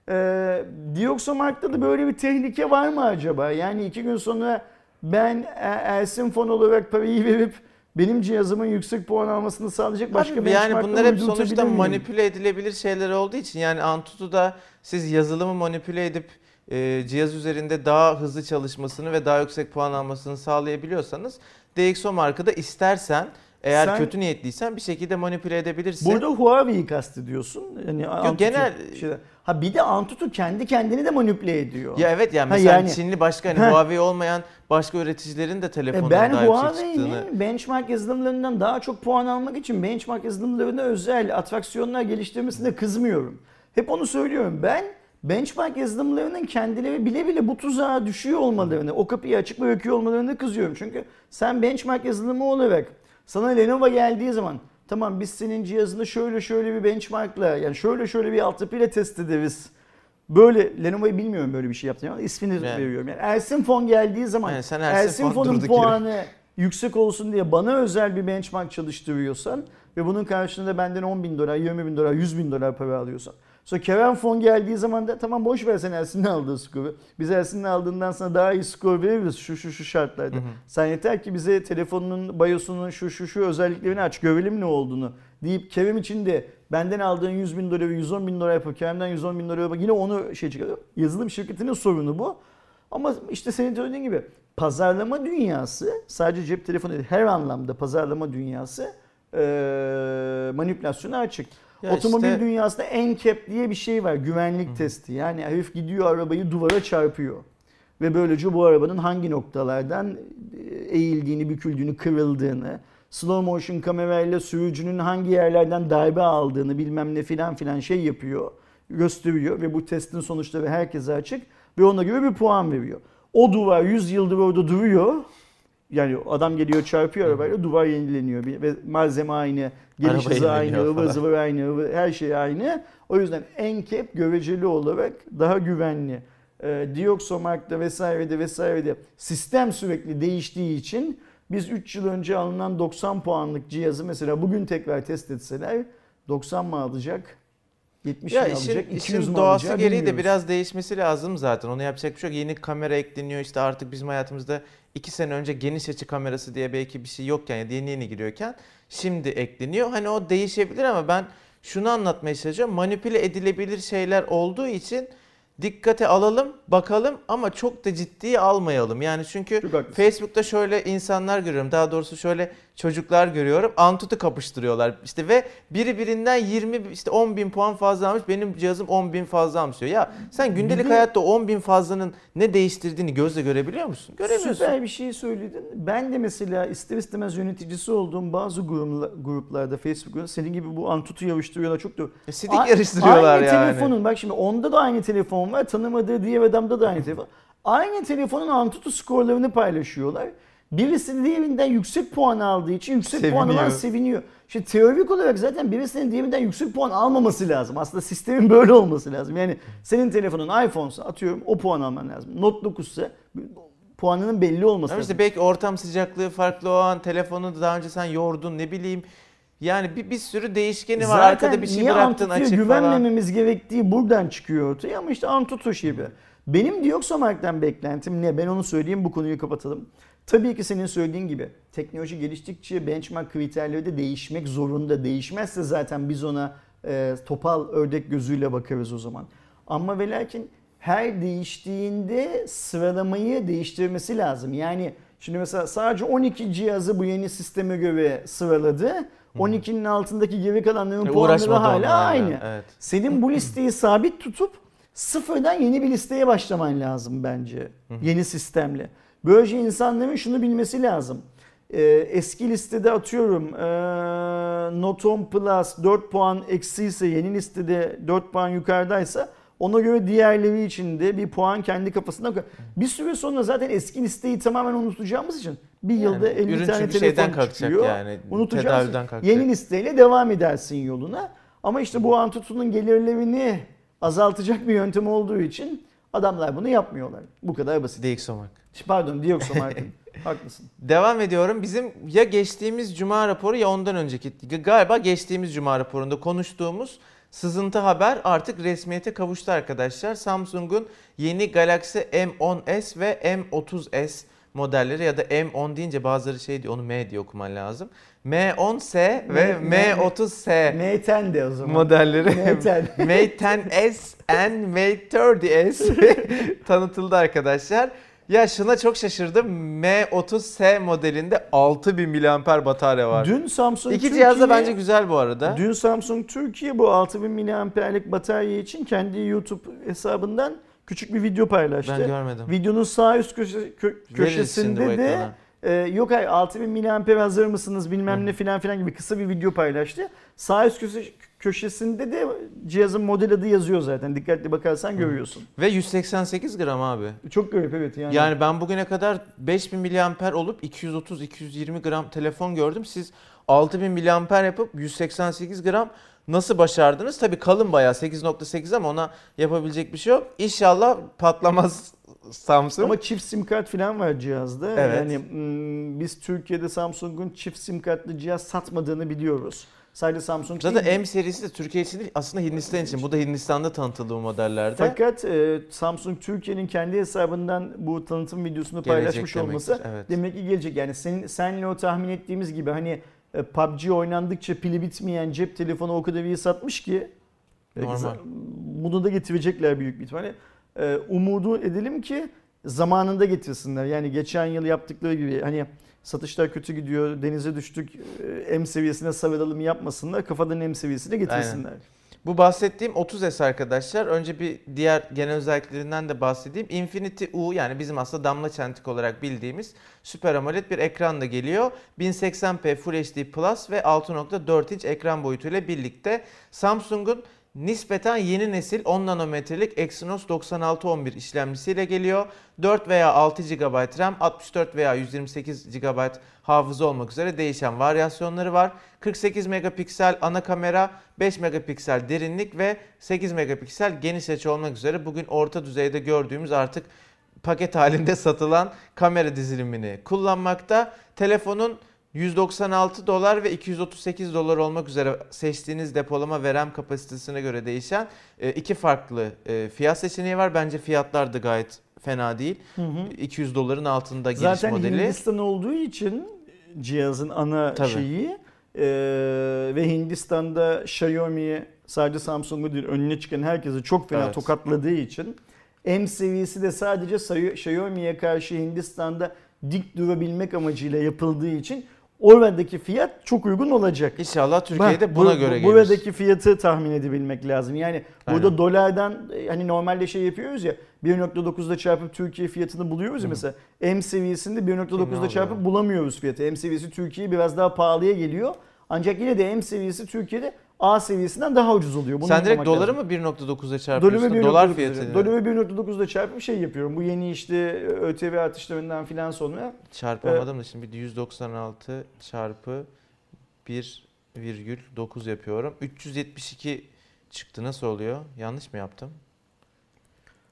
Ee, Dioxomark'ta da böyle bir tehlike var mı acaba? Yani iki gün sonra ben Ersin Fon olarak parayı verip benim cihazımın yüksek puan almasını sağlayacak başka Abi yani benchmarklar bunlar hep sonuçta manipüle edilebilir şeyler olduğu için yani Antutu'da siz yazılımı manipüle edip e, cihaz üzerinde daha hızlı çalışmasını ve daha yüksek puan almasını sağlayabiliyorsanız DxO markada istersen Eğer Sen- kötü niyetliysen bir şekilde manipüle edebilirsin. Burada Huawei'yi kastediyorsun. Yani Antutu genel- şeyler. Ha bir de Antutu kendi kendini de manipüle ediyor. Ya evet yani Ha, mesela yani- Çinli başka hani Ha. Huawei olmayan başka üreticilerin de telefonlarında ben daha yüksek çıktığını. Huawei'nin benchmark yazılımlarından daha çok puan almak için benchmark yazılımlarına özel atraksiyonlar geliştirmesine kızmıyorum. Hep onu söylüyorum. Ben benchmark yazılımlarının kendileri bile bile bu tuzağa düşüyor olmalarını, o kapıyı açık bırakıyor olmalarını kızıyorum. Çünkü sen benchmark yazılımı olarak sana Lenovo geldiği zaman tamam biz senin cihazını şöyle şöyle bir benchmarkla yani şöyle şöyle bir altyapıyla test ederiz. Böyle Lenovo'yu bilmiyorum böyle bir şey yaptığını ama ismini Yani. veriyorum. Yani Ersin Fon geldiği zaman Yani sen Ersin Ersin Fon Fon'un puanı yüksek olsun diye bana özel bir benchmark çalıştırıyorsan ve bunun karşılığında benden 10 bin dolar, 20 bin dolar, 100 bin dolar para alıyorsan. Sonra Kerem Fon geldiği zaman da tamam boş ver sen Ersin'in aldığı skoru. Biz Ersin'in aldığından sana daha iyi skor veririz şu şu şu şartlarda. Sen yeter ki bize telefonunun BIOS'unun şu şu şu özelliklerini aç görelim ne olduğunu deyip Kerem için de benden aldığın 100 bin doları 110 bin dolar yapıp Kerem'den 110 bin dolar yapıp yine onu şey çıkarıyor. Yazılım şirketinin sorunu bu. Ama işte senin söylediğin gibi pazarlama dünyası sadece cep telefonu değil her anlamda pazarlama dünyası eee manipülasyona açık. Ya Otomobil işte- dünyasında NCAP diye bir şey var güvenlik testi. Yani herif gidiyor arabayı duvara çarpıyor. Ve böylece bu arabanın hangi noktalardan e, eğildiğini, büküldüğünü, kırıldığını, slow motion kamerayla sürücünün hangi yerlerden darbe aldığını bilmem ne filan filan şey yapıyor, gösteriyor ve bu testin sonuçları herkese açık ve ona göre bir puan veriyor. O duvar 100 yıldır orada duruyor. Yani adam geliyor çarpıyor arabayla duvar yenileniyor ve malzeme aynı, Araba hızı aynı, zıvır aynı, her şey aynı. O yüzden NCAP göreceli olarak daha güvenli. Ee, Dioxomark'ta vesairede vesairede sistem sürekli değiştiği için biz 3 yıl önce alınan 90 puanlık cihazı mesela bugün tekrar test etseler 90 mı alacak? 70 Ya işin, alacak? 200 işin doğası alacak? gereği de biraz değişmesi lazım zaten. Onu yapacak bir şey yok. Yeni kamera ekleniyor işte artık bizim hayatımızda iki sene önce geniş açı kamerası diye belki bir şey yokken ya yeni yeni giriyorken şimdi ekleniyor. Hani o değişebilir ama ben şunu anlatmaya çalışıyorum. Manipüle edilebilir şeyler olduğu için dikkate alalım, bakalım ama çok da ciddiye almayalım. Yani çünkü. Facebook'ta şöyle insanlar görüyorum. Daha doğrusu şöyle çocuklar görüyorum. Antutu kapıştırıyorlar. İşte ve biri birinden 20 işte 10 bin puan fazla almış. Benim cihazım 10 bin fazla almış diyor. Ya sen gündelik de- hayatta 10 bin fazlanın ne değiştirdiğini gözle görebiliyor musun? Göremiyorsun. Süper bir şey söyledin. Ben de mesela ister istemez yöneticisi olduğum bazı grupla- gruplarda Facebook'ta senin gibi bu Antutu yarıştırıyorlar çok da. E, Sidik A- yarıştırıyorlar aynı yani. telefonun bak şimdi onda da aynı telefon var. Tanımadığı diğer adamda da aynı telefon. Aynı telefonun Antutu skorlarını paylaşıyorlar. Birisi diğerinden yüksek puan aldığı için yüksek puan alan Seviniyor. seviniyor. Şimdi teorik olarak zaten birisinin diğerinden yüksek puan almaması lazım. Aslında sistemin böyle olması lazım. Yani senin telefonun iPhone'sa atıyorum o puan alman lazım. Note 9 ise puanının belli olması Ama lazım. işte belki ortam sıcaklığı farklı o an telefonu daha önce sen yordun ne bileyim. Yani bir, bir sürü değişkeni var. Zaten Arkada bir şey niye bıraktın Antutu'ya açık falan. güvenmememiz gerektiği buradan çıkıyor ortaya ama işte Antutu gibi. Benim Dioxomark'tan beklentim ne? Ben onu söyleyeyim bu konuyu kapatalım. Tabii ki senin söylediğin gibi teknoloji geliştikçe benchmark kriterleri de değişmek zorunda. Değişmezse zaten biz ona e, topal ördek gözüyle bakarız o zaman. Ama ve lakin her değiştiğinde sıralamayı değiştirmesi lazım. Yani şimdi mesela sadece 12 cihazı bu yeni sisteme göre sıraladı. 12'nin altındaki geri kalanların E, puanları hala aynı. evet. Senin bu listeyi sabit tutup sıfırdan yeni bir listeye başlaman lazım bence. Yeni sistemle. Böylece insanların şunu bilmesi lazım. Ee, eski listede atıyorum ee, Note 10 Plus 4 puan eksi ise yeni listede 4 puan yukarıdaysa ona göre diğerleri için de bir puan kendi kafasında koy- Bir süre sonra zaten eski listeyi tamamen unutacağımız için bir Yani yılda 50 ürün tane telefon çıkıyor. yani, Unutacağız. Yeni listeyle devam edersin yoluna. Ama işte bu Antutu'nun gelirlerini azaltacak bir yöntem olduğu için adamlar bunu yapmıyorlar. Bu kadar basit. DxOMark. Pardon Dioxomark'ın. Haklısın. Devam ediyorum. Bizim ya geçtiğimiz cuma raporu ya ondan önceki galiba geçtiğimiz cuma raporunda konuştuğumuz sızıntı haber artık resmiyete kavuştu arkadaşlar. Samsung'un yeni Galaxy M10s ve M30s modelleri ya da M10 deyince bazıları şey diyor onu M diye okuman lazım. M10s ve M- M- M30s M10 de o zaman. modelleri M10. Mate 10s and Mate 30s tanıtıldı arkadaşlar. Ya şuna çok şaşırdım. M30S modelinde 6000 mAh batarya var. Dün Samsung İki Türkiye, cihaz da bence güzel bu arada. Dün Samsung Türkiye bu 6000 mAh'lik batarya için kendi YouTube hesabından küçük bir video paylaştı. Ben görmedim. Videonun sağ üst köşe- kö- köşesinde de e, yok hayır 6000 mAh hazır mısınız bilmem ne filan filan gibi kısa bir video paylaştı. Sağ üst köşe- köşesinde de cihazın model adı yazıyor zaten. Dikkatli bakarsan görüyorsun. Ve 188 gram abi. Çok garip evet yani. Yani ben bugüne kadar 5000 mAh olup 230-220 gram telefon gördüm. Siz 6000 mAh yapıp 188 gram nasıl başardınız? Tabii kalın bayağı 8.8 ama ona yapabilecek bir şey yok. İnşallah patlamaz Samsung. Ama çift sim kart falan var cihazda. Evet. Yani mm, biz Türkiye'de Samsung'un çift sim kartlı cihaz satmadığını biliyoruz. Sadece Samsung Zaten değil. M serisi de Türkiye için değil aslında Hindistan için. Bu da Hindistan'da tanıtıldı bu modellerde. Fakat e, Samsung Türkiye'nin kendi hesabından bu tanıtım videosunu Gelecek paylaşmış demektir, olması evet. demek ki gelecek. Yani senin senle o tahmin ettiğimiz gibi hani PUBG oynandıkça pili bitmeyen cep telefonu o kadar iyi satmış ki e, Normal. bunu da getirecekler büyük bir ihtimalle. E, umudu edelim ki zamanında getirsinler. Yani geçen yıl yaptıkları gibi hani satışlar kötü gidiyor, denize düştük, e, M seviyesine savralım yapmasınlar. Kafadan M seviyesine getirsinler. Bu bahsettiğim 30S arkadaşlar. Önce bir diğer genel özelliklerinden de bahsedeyim. Infinity U yani bizim aslında damla çentik olarak bildiğimiz Super AMOLED bir ekran da geliyor. 1080p Full HD Plus ve 6.4 inç ekran boyutuyla birlikte Samsung'un nispeten yeni nesil 10 nanometrelik Exynos 9611 işlemcisiyle geliyor. 4 veya 6 GB RAM, 64 veya 128 GB hafıza olmak üzere değişen varyasyonları var. 48 megapiksel ana kamera, 5 megapiksel derinlik ve 8 megapiksel geniş açı olmak üzere bugün orta düzeyde gördüğümüz artık paket halinde satılan kamera dizilimini kullanmakta. Telefonun 196 dolar ve 238 dolar olmak üzere seçtiğiniz depolama ve RAM kapasitesine göre değişen e, iki farklı e, fiyat seçeneği var. Bence fiyatlar da gayet fena değil. Hı hı. 200 doların altında giriş Zaten modeli. Hindistan olduğu için cihazın ana Tabii. şeyi e, ve Hindistan'da Xiaomi sadece Samsung'u değil önüne çıkan herkesi çok fena Evet. tokatladığı için M seviyesi de sadece Xiaomi'ye karşı Hindistan'da dik durabilmek amacıyla yapıldığı için oradaki fiyat çok uygun olacak. İnşallah Türkiye'de buna bu- göre bu- gelir. Buradaki fiyatı tahmin edebilmek lazım. Yani burada Aynen. dolardan e, hani normalde şey yapıyoruz ya 1.9'da çarpıp Türkiye fiyatını buluyoruz ya Hı. mesela. M seviyesinde Ne 1.9'da oluyor? çarpıp bulamıyoruz fiyatı. M seviyesi Türkiye'ye biraz daha pahalıya geliyor. Ancak yine de M seviyesi Türkiye'de A seviyesinden daha ucuz oluyor. Bunu Sen direkt doları lazım. mı 1.9'a Doları çarpıyorsun? ve Dolar 1.9'da fiyatını. Doları ve 1.9'da çarpıp şey yapıyorum. Bu yeni işte ÖTV artışlarından filan sonra Çarpamadım da şimdi 196 çarpı 1,9 yapıyorum. 372 çıktı nasıl oluyor? Yanlış mı yaptım?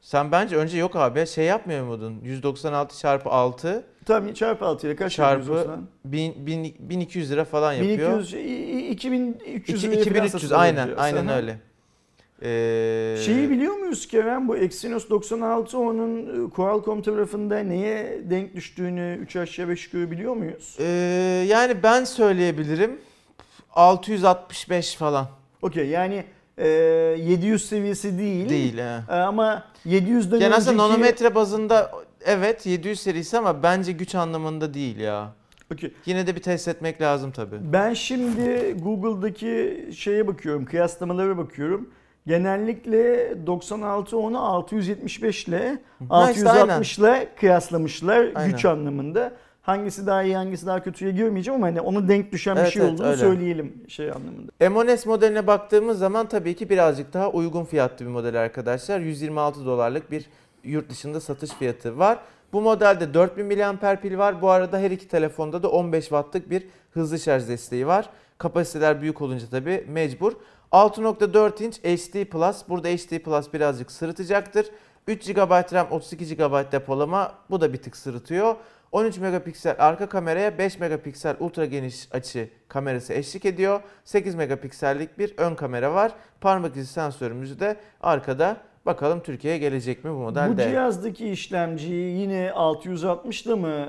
Sen bence önce yok abi şey yapmıyor muydun? 196 çarpı 6 tam çarpı 6 ile kaç Çarpı yapıyorsun lan? 1000, 1000 1200 lira falan yapıyor. 1200, i- i- 2300 İki- liraya falan 2300 satılıyor aynen aynen Aha. öyle. Ee, Şeyi biliyor muyuz Kerem bu Exynos 96 onun e, Qualcomm tarafında neye denk düştüğünü 3 aşağı 5 yukarı biliyor muyuz? ee, yani ben söyleyebilirim. 665 falan. Okey yani e, 700 seviyesi değil. Değil. he. Ama 700'den Yani aslında önceki... nanometre bazında evet 700 serisi ama bence güç anlamında değil ya. Okey. Yine de bir test etmek lazım tabii. Ben şimdi Google'daki şeye bakıyorum, kıyaslamalara bakıyorum. Genellikle 96 onu 675 ile Ha, işte 660 ile kıyaslamışlar Aynen. güç anlamında. Hangisi daha iyi, hangisi daha kötüye girmeyeceğim ama hani ona denk düşen bir Evet, şey evet, olduğunu öyle. söyleyelim şey anlamında. M10s modeline baktığımız zaman tabii ki birazcık daha uygun fiyatlı bir model arkadaşlar. 126 dolarlık bir yurt dışında satış fiyatı var. Bu modelde 4000 mAh pil var. Bu arada her iki telefonda da 15 wattlık bir hızlı şarj desteği var. Kapasiteler büyük olunca tabii mecbur. 6.4 inç HD Plus. Burada HD Plus birazcık sırıtacaktır. 3 GB RAM, 32 GB depolama. Bu da bir tık sırıtıyor. 13 megapiksel arka kameraya 5 megapiksel ultra geniş açı kamerası eşlik ediyor. 8 megapiksellik bir ön kamera var. Parmak izi sensörümüzü de arkada Bakalım Türkiye'ye gelecek mi bu model Bu de? cihazdaki işlemciyi yine 660'da mı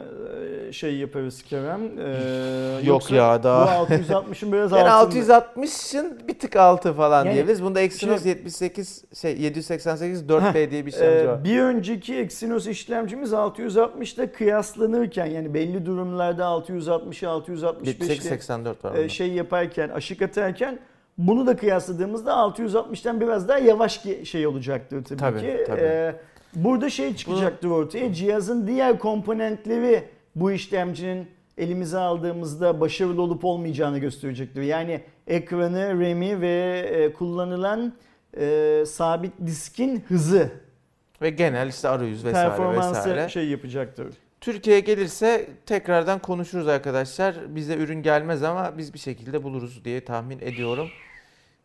e, şey yaparız Kerem? Ee, Yok ya, daha. Bu 660'ın biraz Yani altında. 660'ın bir tık altı falan Yani diyebiliriz. Bunda Exynos şey- 78 şey 788 4B diye bir işlemci Ee, var. bir önceki Exynos işlemcimiz 660'da kıyaslanırken yani belli durumlarda 660'ı 665 78 ile 84 var. e, şey yaparken, aşık atarken bunu da kıyasladığımızda 660'tan biraz daha yavaş şey olacaktır tabii, Tabii, ki. tabii. Ee, burada şey çıkacaktır ortaya. Cihazın diğer komponentleri bu işlemcinin elimize aldığımızda başarılı olup olmayacağını gösterecektir. Yani ekranı, RAM'i ve e, kullanılan e, sabit diskin hızı, Ve genel işte arayüz vesaire performansı vesaire. şey yapacaktır. Türkiye'ye gelirse tekrardan konuşuruz arkadaşlar. Bize ürün gelmez ama biz bir şekilde buluruz diye tahmin ediyorum.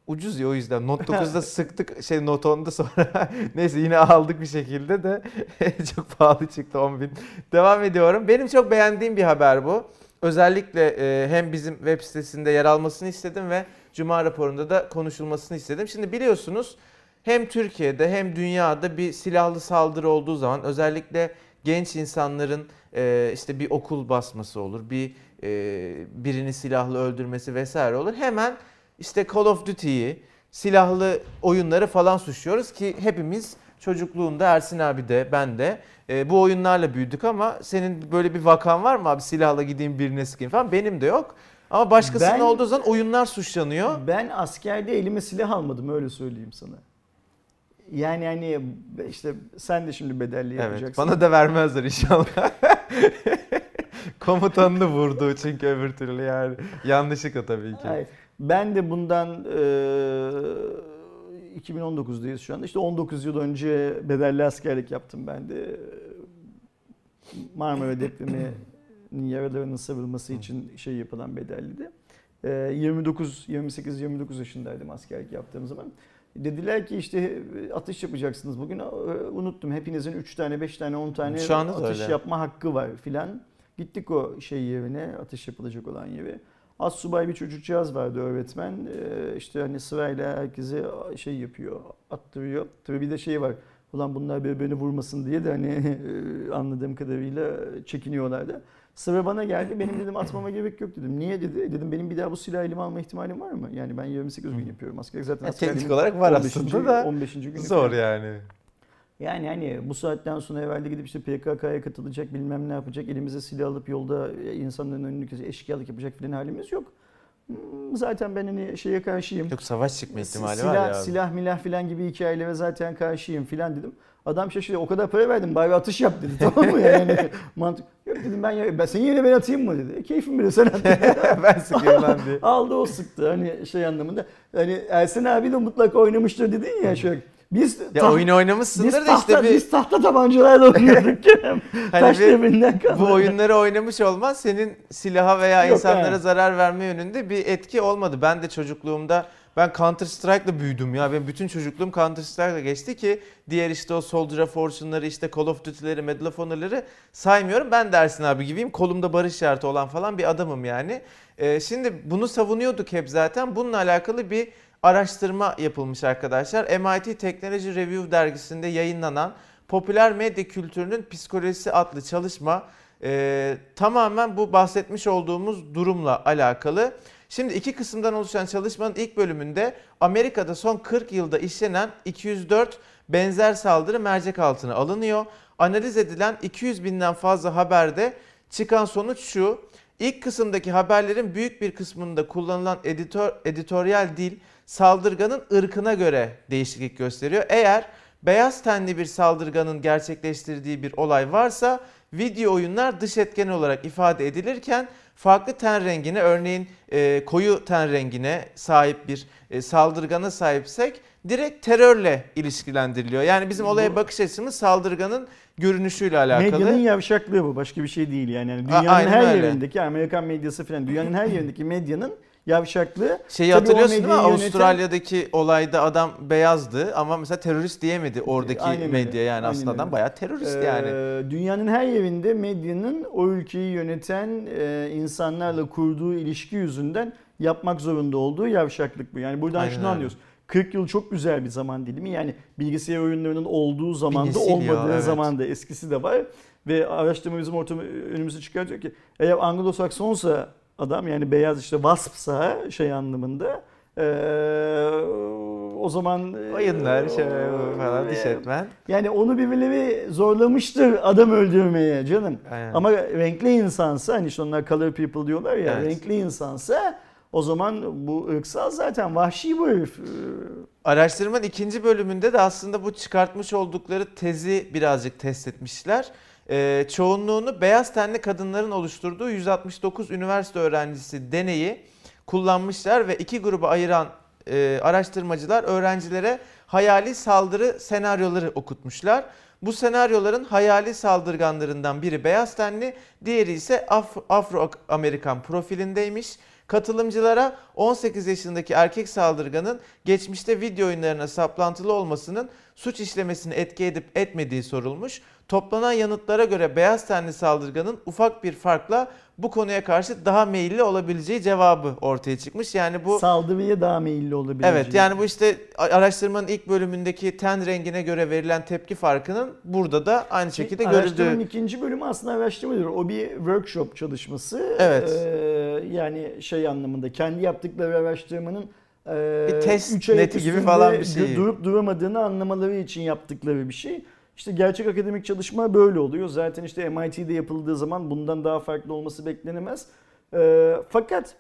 Ucuz ya o yüzden. Note 9'da sıktık şey Note 10'da sonra neyse yine aldık bir şekilde de çok pahalı çıktı 10 bin. Devam ediyorum. Benim çok beğendiğim bir haber bu. Özellikle e, hem bizim web sitesinde yer almasını istedim ve Cuma raporunda da konuşulmasını istedim. Şimdi biliyorsunuz hem Türkiye'de hem dünyada bir silahlı saldırı olduğu zaman özellikle genç insanların e, işte bir okul basması olur, bir e, birini silahlı öldürmesi vesaire olur. Hemen işte Call of Duty'yi, silahlı oyunları falan suçluyoruz ki hepimiz çocukluğunda Ersin abi de ben de e, bu oyunlarla büyüdük ama senin böyle bir vakan var mı abi silahla gideyim birine sıkayım falan benim de yok. Ama başkasının Ben- olduğu zaman oyunlar suçlanıyor. Ben askerde elime silah almadım öyle söyleyeyim sana. Yani hani işte sen de şimdi bedelli yapacaksın. Evet, bana da vermezler inşallah. Komutanını vurdu çünkü öbür türlü yani. Yanlışlıkla tabii ki. Hayır. Ben de bundan e, 2019'dayız şu anda. İşte 19 yıl önce bedelli askerlik yaptım ben de. Marmara depreminin yaralarının sarılması için şey yapılan bedelliydi. E, 29, 28, 29 yaşındaydım askerlik yaptığım zaman. Dediler ki işte atış yapacaksınız bugün. Unuttum. Hepinizin 3 tane, 5 tane, 10 tane atış öyle. yapma hakkı var filan. Gittik o şey yerine, atış yapılacak olan yere. Az subay bir çocukcağız vardı öğretmen. Ee, işte hani sırayla herkese şey yapıyor, attırıyor. Tabii bir de şey var. Ulan bunlar birbirini vurmasın diye de hani anladığım kadarıyla çekiniyorlardı. Sıra bana geldi. Benim dedim atmama gerek yok dedim. Niye dedi? Dedim benim bir daha bu silahı elime alma ihtimalim var mı? Yani ben 28 gün yapıyorum. Askerlik zaten teknik olarak var 15. aslında da 15. günü Zor falan. yani. Yani hani bu saatten sonra evvelde gidip işte PKK'ya katılacak bilmem ne yapacak elimize silah alıp yolda insanların önünü kesecek eşkıyalık yapacak filan halimiz yok. Hmm, Zaten ben hani şeye karşıyım. Yok savaş çıkma ihtimali silah, var ya. Silah milah filan gibi hikayelere zaten karşıyım filan dedim. Adam şaşırdı. O kadar para verdim bari atış yap dedi. tamam mı yani? Mantık. Yok dedim ben, ya, ben senin yerine ben atayım mı dedi. E, keyfim bilir sen at. ben sıkıyorum lan diye. Aldı o sıktı hani şey anlamında. Hani Ersin abi de mutlaka oynamıştır dedin ya şöyle. Biz Ya taht- oyunu oynamışsındır biz da tahta, işte bir biz tahta tabancalarla oynuyorduk Kerem. Hani Taş devrinden kaldı. bu oyunları oynamış olman senin silaha veya Yok, insanlara evet. zarar verme yönünde bir etki olmadı. Ben de çocukluğumda ben Counter Strike'la büyüdüm ya. Benim bütün çocukluğum Counter Strike'la geçti ki diğer işte o Soldier of Fortune'ları işte Call of Duty'leri, Medal of Honor'ları saymıyorum. Ben de Ersin abi gibiyim. Kolumda barış işareti olan falan bir adamım yani. Ee, şimdi bunu savunuyorduk hep zaten. Bununla alakalı bir araştırma yapılmış arkadaşlar. MIT Technology Review dergisinde yayınlanan Popüler Medya Kültürünün Psikolojisi adlı çalışma e, tamamen bu bahsetmiş olduğumuz durumla alakalı. Şimdi iki kısımdan oluşan çalışmanın ilk bölümünde Amerika'da son 40 yılda işlenen 204 benzer saldırı mercek altına alınıyor. Analiz edilen 200 binden fazla haberde çıkan sonuç şu. İlk kısımdaki haberlerin büyük bir kısmında kullanılan editör, editoryal dil saldırganın ırkına göre değişiklik gösteriyor. Eğer beyaz tenli bir saldırganın gerçekleştirdiği bir olay varsa video oyunlar dış etken olarak ifade edilirken farklı ten rengine örneğin e, koyu ten rengine sahip bir e, saldırgana sahipsek direkt terörle ilişkilendiriliyor. Yani bizim olaya bakış açımız saldırganın görünüşüyle alakalı. Medyanın yavşaklığı bu. Başka bir şey değil yani. yani A- dünyanın aynen her öyle. yerindeki Amerikan medyası falan dünyanın her yerindeki medyanın yavşaklığı. Şeyi Tabii hatırlıyorsun değil mi? yöneten- Avustralya'daki olayda adam beyazdı ama mesela terörist diyemedi oradaki Aynen öyle, medya yani aynen aslında adam bayağı terörist Ee, yani. Dünyanın her yerinde medyanın o ülkeyi yöneten e, insanlarla kurduğu ilişki yüzünden yapmak zorunda olduğu yavşaklık bu. Yani buradan Aynen şunu öyle. anlıyoruz. 40 yıl çok güzel bir zaman dilimi. Yani bilgisayar oyunlarının olduğu zamanda nesil ya, olmadığı evet. zamanda eskisi de var. Ve araştırma bizim ortamı önümüze çıkartıyor ki eğer Anglo-Saksonsa adam yani beyaz işte waspsa şey anlamında eee, o zaman Oyunlar şey falan diş etmen. yani onu birileri zorlamıştır adam öldürmeye canım. Aynen. Ama renkli insansa hani işte onlar color people diyorlar ya Evet. renkli insansa o zaman bu ırksal zaten vahşi bu herif. Ee, Araştırmanın ikinci bölümünde de aslında bu çıkartmış oldukları tezi birazcık test etmişler. Ee, çoğunluğunu beyaz tenli kadınların oluşturduğu 169 üniversite öğrencisi deneyi kullanmışlar ve iki gruba ayıran e, araştırmacılar öğrencilere hayali saldırı senaryoları okutmuşlar. Bu senaryoların hayali saldırganlarından biri beyaz tenli, diğeri ise Af- Afro-Amerikan profilindeymiş. Katılımcılara 18 yaşındaki erkek saldırganın geçmişte video oyunlarına saplantılı olmasının suç işlemesini etki edip etmediği sorulmuş. Toplanan yanıtlara göre beyaz tenli saldırganın ufak bir farkla bu konuya karşı daha meyilli olabileceği cevabı ortaya çıkmış. Yani bu Saldırıya daha meyilli olabilir. Evet yani bu işte araştırmanın ilk bölümündeki ten rengine göre verilen tepki farkının burada da aynı şekilde Araştırmanın görüldüğü. ikinci bölümü aslında araştırma değil. O bir workshop çalışması. Evet. Ee, yani şey anlamında kendi yaptıkları araştırmanın e, Bir test üç ayak neti gibi falan bir şey. du- Durup duramadığını anlamaları için yaptıkları bir şey. İşte gerçek akademik çalışma böyle oluyor. Zaten işte MIT'de yapıldığı zaman bundan daha farklı olması beklenemez. Ee, fakat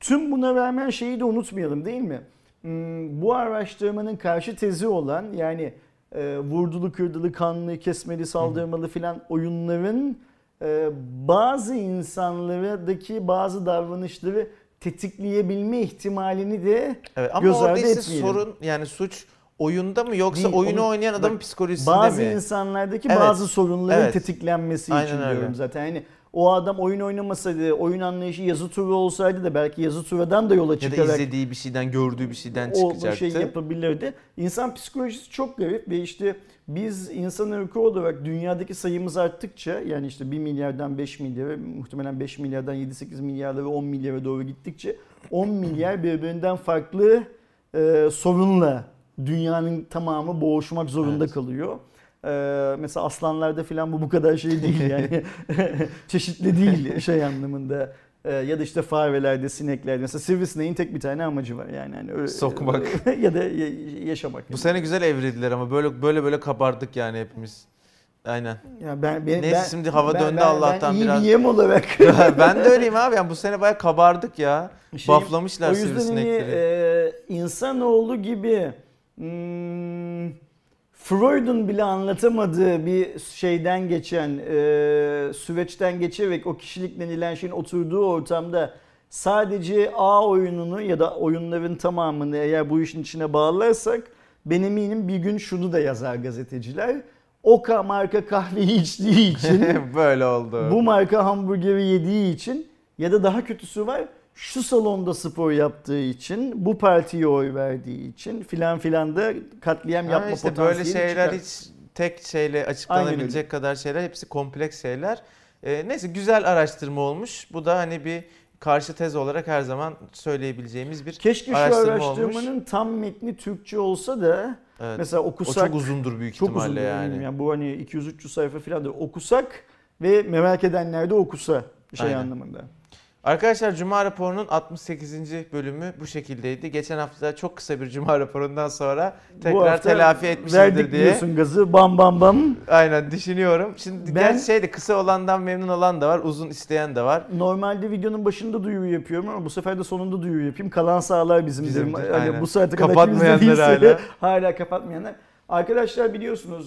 tüm buna rağmen şeyi de unutmayalım değil mi? Hmm, Bu araştırmanın karşı tezi olan yani e, vurdulu, kırdılı, kanlı, kesmeli, saldırmalı filan oyunların e, bazı insanlardaki bazı davranışları tetikleyebilme ihtimalini de Evet, ama göz ardı etmeyelim. sorun yani suç oyunda mı yoksa Değil, oyunu onu- oynayan adamın bak, psikolojisinde bazı mi? insanlardaki Evet. bazı sorunların Evet. tetiklenmesi Aynen için öyle. diyorum zaten. Yani o adam oyun oynamasaydı, oyun anlayışı yazı turu olsaydı da belki yazı turadan da yola Ya da çıkarak izlediği bir şeyden, gördüğü bir şeyden o çıkacaktı. şey yapabilirdi. İnsan psikolojisi çok garip ve işte biz insan ırkı olarak dünyadaki sayımız arttıkça yani işte 1 milyardan 5 milyara muhtemelen 5 milyardan 7-8 milyarda ve 10 milyara doğru gittikçe 10 milyar birbirinden farklı e, sorunla dünyanın tamamı boğuşmak zorunda Evet. kalıyor. Ee, mesela aslanlarda falan bu bu kadar şey değil yani çeşitli değil şey anlamında. Ee, ya da işte farelerde, sineklerde mesela sivrisineğin tek bir tane amacı var yani hani öyle, Sokmak. ya da ya- yaşamak. Bu sene güzel evrildiler ama böyle böyle böyle kabardık yani hepimiz. Aynen. ya ben, ben, Neyse ben- şimdi hava ben- döndü ben- Allah'tan ben iyi biraz. bir yem olarak ben de öyleyim abi. Yani bu sene bayağı kabardık ya. Şey, Baflamışlar o yüzden hani sivrisinekleri. e, insanoğlu gibi hmm, Freud'un bile anlatamadığı bir şeyden geçen e, süreçten geçerek o kişilik denilen şeyin oturduğu ortamda sadece A oyununu ya da oyunların tamamını eğer bu işin içine bağlarsak ben eminim bir gün şunu da yazar gazeteciler. Oka marka kahveyi içtiği için böyle oldu. bu marka hamburgeri yediği için ya da daha kötüsü var şu salonda spor yaptığı için, bu partiye oy verdiği için filan filan da katliam yapma işte potansiyeli böyle şeyler çıkar. hiç tek şeyle açıklanabilecek kadar şeyler. Hepsi kompleks şeyler. Ee, neyse güzel araştırma olmuş. Bu da hani bir karşı tez olarak her zaman söyleyebileceğimiz bir Keşke şu araştırma araştırmanın olmuş. tam metni Türkçe olsa da Evet. mesela o okusak çok uzundur büyük çok ihtimalle uzun yani. yani. yani bu hani 200-300 sayfa falan da okusak ve merak edenler de okusa şey Aynen. anlamında. Arkadaşlar Cuma raporunun 68. bölümü bu şekildeydi. Geçen hafta çok kısa bir Cuma raporundan sonra tekrar telafi etmişizdir verdik diye. diyorsun gazı bam bam bam. Aynen düşünüyorum. Şimdi Ben- gerçi şeyde kısa olandan memnun olan da var, uzun isteyen de var. Normalde videonun başında duyuru yapıyorum ama bu sefer de sonunda duyuru yapayım. Kalan sağlar bizim Bizimdir, derim. Hani bu saate kadar Kapatmayanlar kimse değilse hala. hala kapatmayanlar. Arkadaşlar biliyorsunuz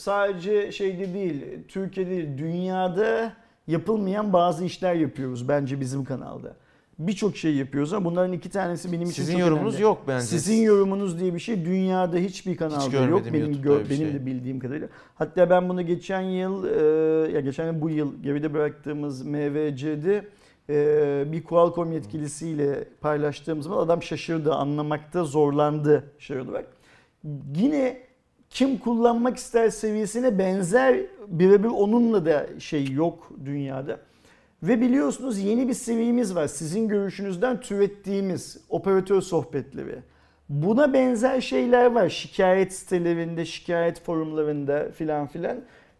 sadece şeyde değil, Türkiye'de değil, dünyada yapılmayan bazı işler yapıyoruz bence bizim kanalda. Birçok şey yapıyoruz ama bunların iki tanesi benim için Sizin çok yorumunuz önemli. yok bence. Sizin yorumunuz diye bir şey dünyada hiçbir kanalda yok. görmedim Benim bir benim şey. de bildiğim kadarıyla. Hatta ben bunu geçen yıl e, ya geçen yıl bu yıl geride bıraktığımız MVC'de e, bir Qualcomm yetkilisiyle paylaştığım zaman adam şaşırdı, anlamakta zorlandı şey olarak. Yine kim kullanmak ister seviyesine benzer birebir onunla da şey yok dünyada. Ve biliyorsunuz yeni bir seviyemiz var. Sizin görüşünüzden türettiğimiz operatör sohbetleri. Buna benzer şeyler var. Şikayet sitelerinde, şikayet forumlarında filan filan.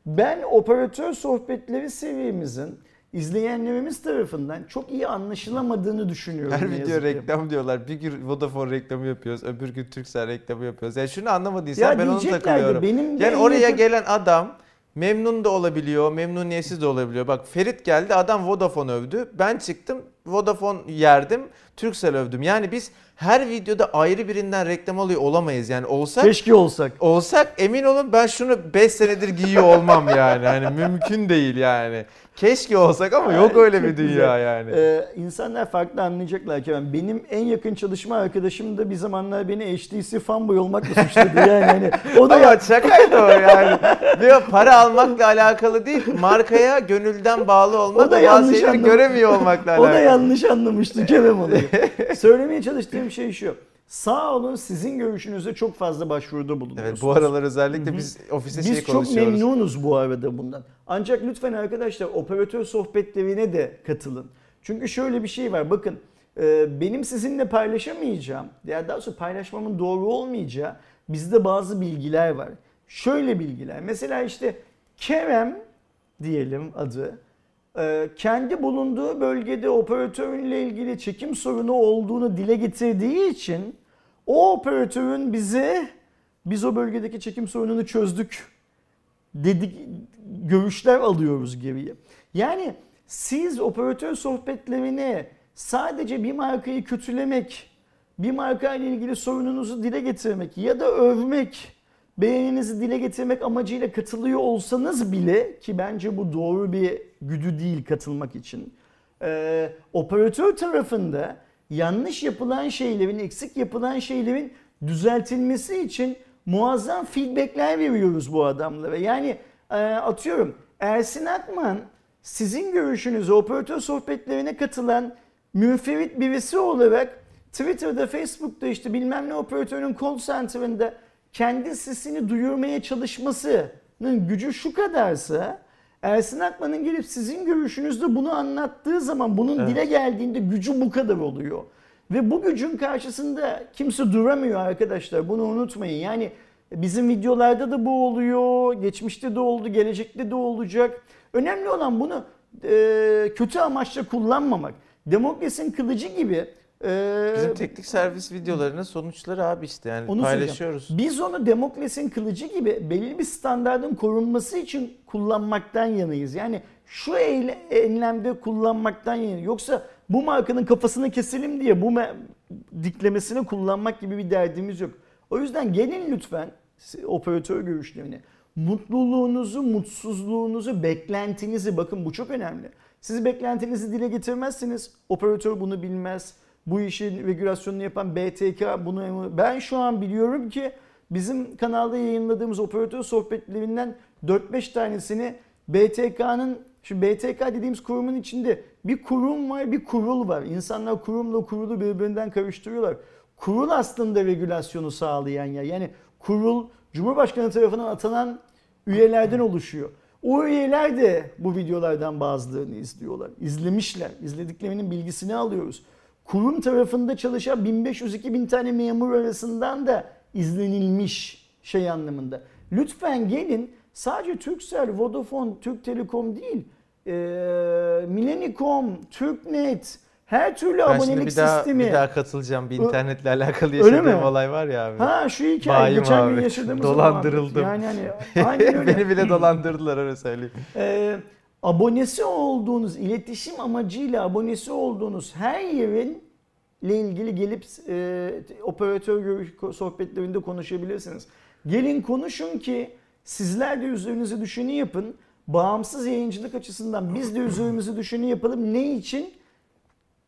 Ben operatör sohbetleri seviyemizin izleyenlerimiz tarafından çok iyi anlaşılamadığını düşünüyorum. Her video yazık ki. reklam diyorlar. Bir gün Vodafone reklamı yapıyoruz. Öbür gün Turkcell reklamı yapıyoruz. Yani şunu anlamadıysan Ya ben onu takılıyorum. benim de Yani oraya yakın- gelen adam memnun da olabiliyor, memnuniyetsiz de olabiliyor. Bak Ferit geldi adam Vodafone övdü. Ben çıktım Vodafone yerdim, Turkcell övdüm. Yani biz her videoda ayrı birinden reklam alıyor olamayız. Yani olsak Keşke olsak. olsak emin olun ben şunu 5 senedir giyiyor olmam yani. Hani mümkün değil yani. Keşke olsak ama yok öyle bir dünya güzel. yani. Ee, insanlar farklı anlayacaklar ki ben benim en yakın çalışma arkadaşım da bir zamanlar beni HTC fanboy olmakla suçladı yani hani o da Ama ya, şakaydı o yani. Bir para almakla alakalı değil, markaya gönülden bağlı olmak O da yanlış şeyleri anlamış. göremiyor olmakla o alakalı. da yanlış anlamıştı Kerem olayı. Söylemeye çalıştığım şey şu. Sağ olun sizin görüşünüze çok fazla başvuruda bulunuyorsunuz. Evet bu aralar özellikle biz ofiste şey Biz çok konuşuyoruz. memnunuz bu arada bundan. Ancak lütfen arkadaşlar operatör sohbetlerine de katılın. Çünkü şöyle bir şey var bakın e, benim sizinle paylaşamayacağım ya daha sonra paylaşmamın doğru olmayacağı bizde bazı bilgiler var. Şöyle bilgiler mesela işte Kerem diyelim adı kendi bulunduğu bölgede operatörünle ilgili çekim sorunu olduğunu dile getirdiği için o operatörün bize biz o bölgedeki çekim sorununu çözdük dedik görüşler alıyoruz geriye. Yani siz operatör sohbetlerine sadece bir markayı kötülemek, bir markayla ilgili sorununuzu dile getirmek ya da övmek, beğeninizi dile getirmek amacıyla katılıyor olsanız bile ki bence bu doğru bir güdü değil katılmak için. Ee, operatör tarafında yanlış yapılan şeylerin, eksik yapılan şeylerin düzeltilmesi için muazzam feedbackler veriyoruz bu adamlara. Yani e, atıyorum Ersin Akman sizin görüşünüzü operatör sohbetlerine katılan münferit birisi olarak Twitter'da, Facebook'ta işte bilmem ne operatörün call center'ında kendi sesini duyurmaya çalışmasının gücü şu kadarsa Ersin Akman'ın gelip sizin görüşünüzde bunu anlattığı zaman bunun Evet. dile geldiğinde gücü bu kadar oluyor. Ve bu gücün karşısında kimse duramıyor arkadaşlar. Bunu unutmayın. Yani bizim videolarda da bu oluyor. Geçmişte de oldu, gelecekte de olacak. Önemli olan bunu e, kötü amaçla kullanmamak. Demokrasinin kılıcı gibi e, Bizim teknik servis videolarının sonuçları abi işte yani onu söyleyeceğim. paylaşıyoruz. Biz onu Demokles'in kılıcı gibi belli bir standardın korunması için kullanmaktan yanayız. Yani şu enlemde kullanmaktan yanayız. Yoksa bu markanın kafasını keselim diye bu me- diklemesini kullanmak gibi bir derdimiz yok. O yüzden gelin lütfen operatör görüşlerine. Mutluluğunuzu, mutsuzluğunuzu, beklentinizi bakın bu çok önemli. Siz beklentinizi dile getirmezseniz operatör bunu bilmez. Bu işin regülasyonunu yapan BTK bunu ben şu an biliyorum ki bizim kanalda yayınladığımız operatör sohbetlerinden 4-5 tanesini BTK'nın şu BTK dediğimiz kurumun içinde bir kurum var, bir kurul var. İnsanlar kurumla kurulu birbirinden karıştırıyorlar. Kurul aslında regülasyonu sağlayan yer. Yani kurul Cumhurbaşkanı tarafından atanan üyelerden oluşuyor. O üyeler de bu videolardan bazılarını izliyorlar. İzlemişler. İzlediklerinin bilgisini alıyoruz. Kurum tarafında çalışan 1500-2000 tane memur arasından da izlenilmiş şey anlamında. Lütfen gelin sadece Turkcell, Vodafone, Türk Telekom değil, e, Millennium, Türknet, her türlü Ben abonelik bir daha, sistemi. bir daha katılacağım. Bir internetle alakalı yaşadığım olay var ya abi. Ha şu hikaye Bayım geçen gün abi. yaşadığımız Dolandırıldım. muhabbet. Yani hani aynen öyle. Beni bile dolandırdılar öyle söyleyeyim. Ee, abonesi olduğunuz, iletişim amacıyla abonesi olduğunuz her yerin ile ilgili gelip e, operatör sohbetlerinde konuşabilirsiniz. Gelin konuşun ki sizler de üzerinize düşeni yapın. Bağımsız yayıncılık açısından biz de üzerimize düşeni yapalım. Ne için?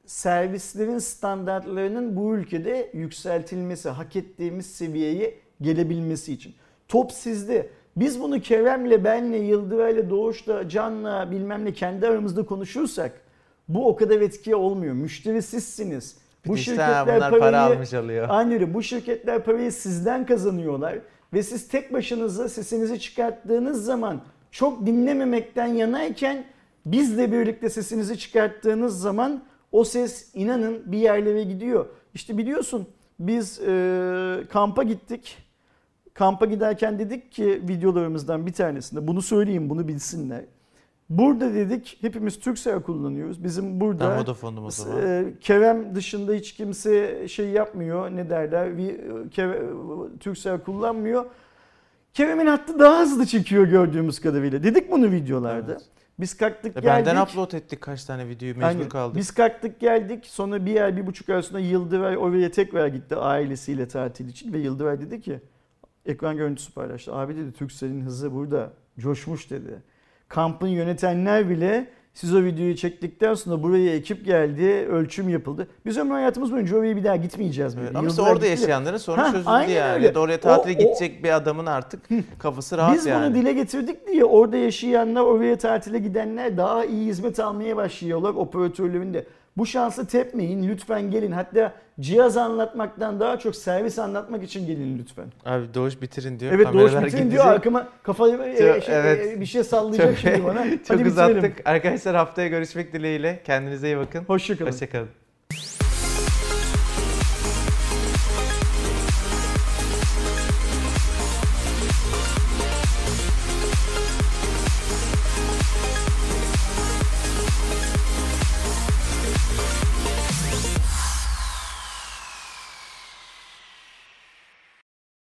servislerin standartlarının bu ülkede yükseltilmesi, hak ettiğimiz seviyeye gelebilmesi için. Top sizde. Biz bunu Kerem'le, benle, Yıldıray'la, Doğuş'la, Can'la bilmem ne kendi aramızda konuşursak bu o kadar etki olmuyor. Müşteri sizsiniz. Bu işte şirketler parayı, para almış alıyor. Aynen. Bu şirketler parayı sizden kazanıyorlar ve siz tek başınıza sesinizi çıkarttığınız zaman çok dinlememekten yanayken bizle birlikte sesinizi çıkarttığınız zaman o ses inanın bir yerlere gidiyor. İşte biliyorsun Biz e, kampa gittik. Kampa giderken dedik ki videolarımızdan bir tanesinde bunu söyleyeyim bunu bilsinler. Burada dedik hepimiz Turkcell kullanıyoruz. Bizim burada Ben Vodafone'um o zaman. e, Kerem dışında hiç kimse şey yapmıyor ne derler Turkcell kullanmıyor. Kerem'in hattı daha hızlı çekiyor gördüğümüz kadarıyla. Dedik bunu videolarda. Evet. Biz kalktık E, geldik. Benden upload ettik kaç tane videoyu mecbur Aynen. kaldık. Biz kalktık geldik. Sonra bir ay, bir buçuk ay sonra Yıldıray oraya tekrar gitti ailesiyle tatil için. Ve Yıldıray dedi ki, ekran görüntüsü paylaştı. Abi dedi Turkcell'in hızı burada coşmuş dedi. Kampın yönetenler bile siz o videoyu çektikten sonra buraya ekip geldi, ölçüm yapıldı. Biz ömrü hayatımız boyunca oraya bir daha gitmeyeceğiz. Evet, dedi. ama işte orada gitti. yaşayanların sorunu Ha, çözüldü yani. öyle. Oraya tatile O- o- gidecek bir adamın artık kafası rahat Biz yani. bunu dile getirdik diye orada yaşayanlar, oraya tatile gidenler daha iyi hizmet almaya başlıyorlar operatörlerin de. Bu şansı tepmeyin lütfen gelin. Hatta cihaz anlatmaktan daha çok servis anlatmak için gelin lütfen. Abi Doğuş bitirin diyor. Evet Doğuş bitirin gidecek. diyor arkama kafayı e, şey, evet. e, bir şey sallayacak Çok- şimdi bana. Çok Hadi bitirelim. uzattık. Arkadaşlar haftaya görüşmek dileğiyle. Kendinize iyi bakın. Hoşçakalın. Hoşçakalın.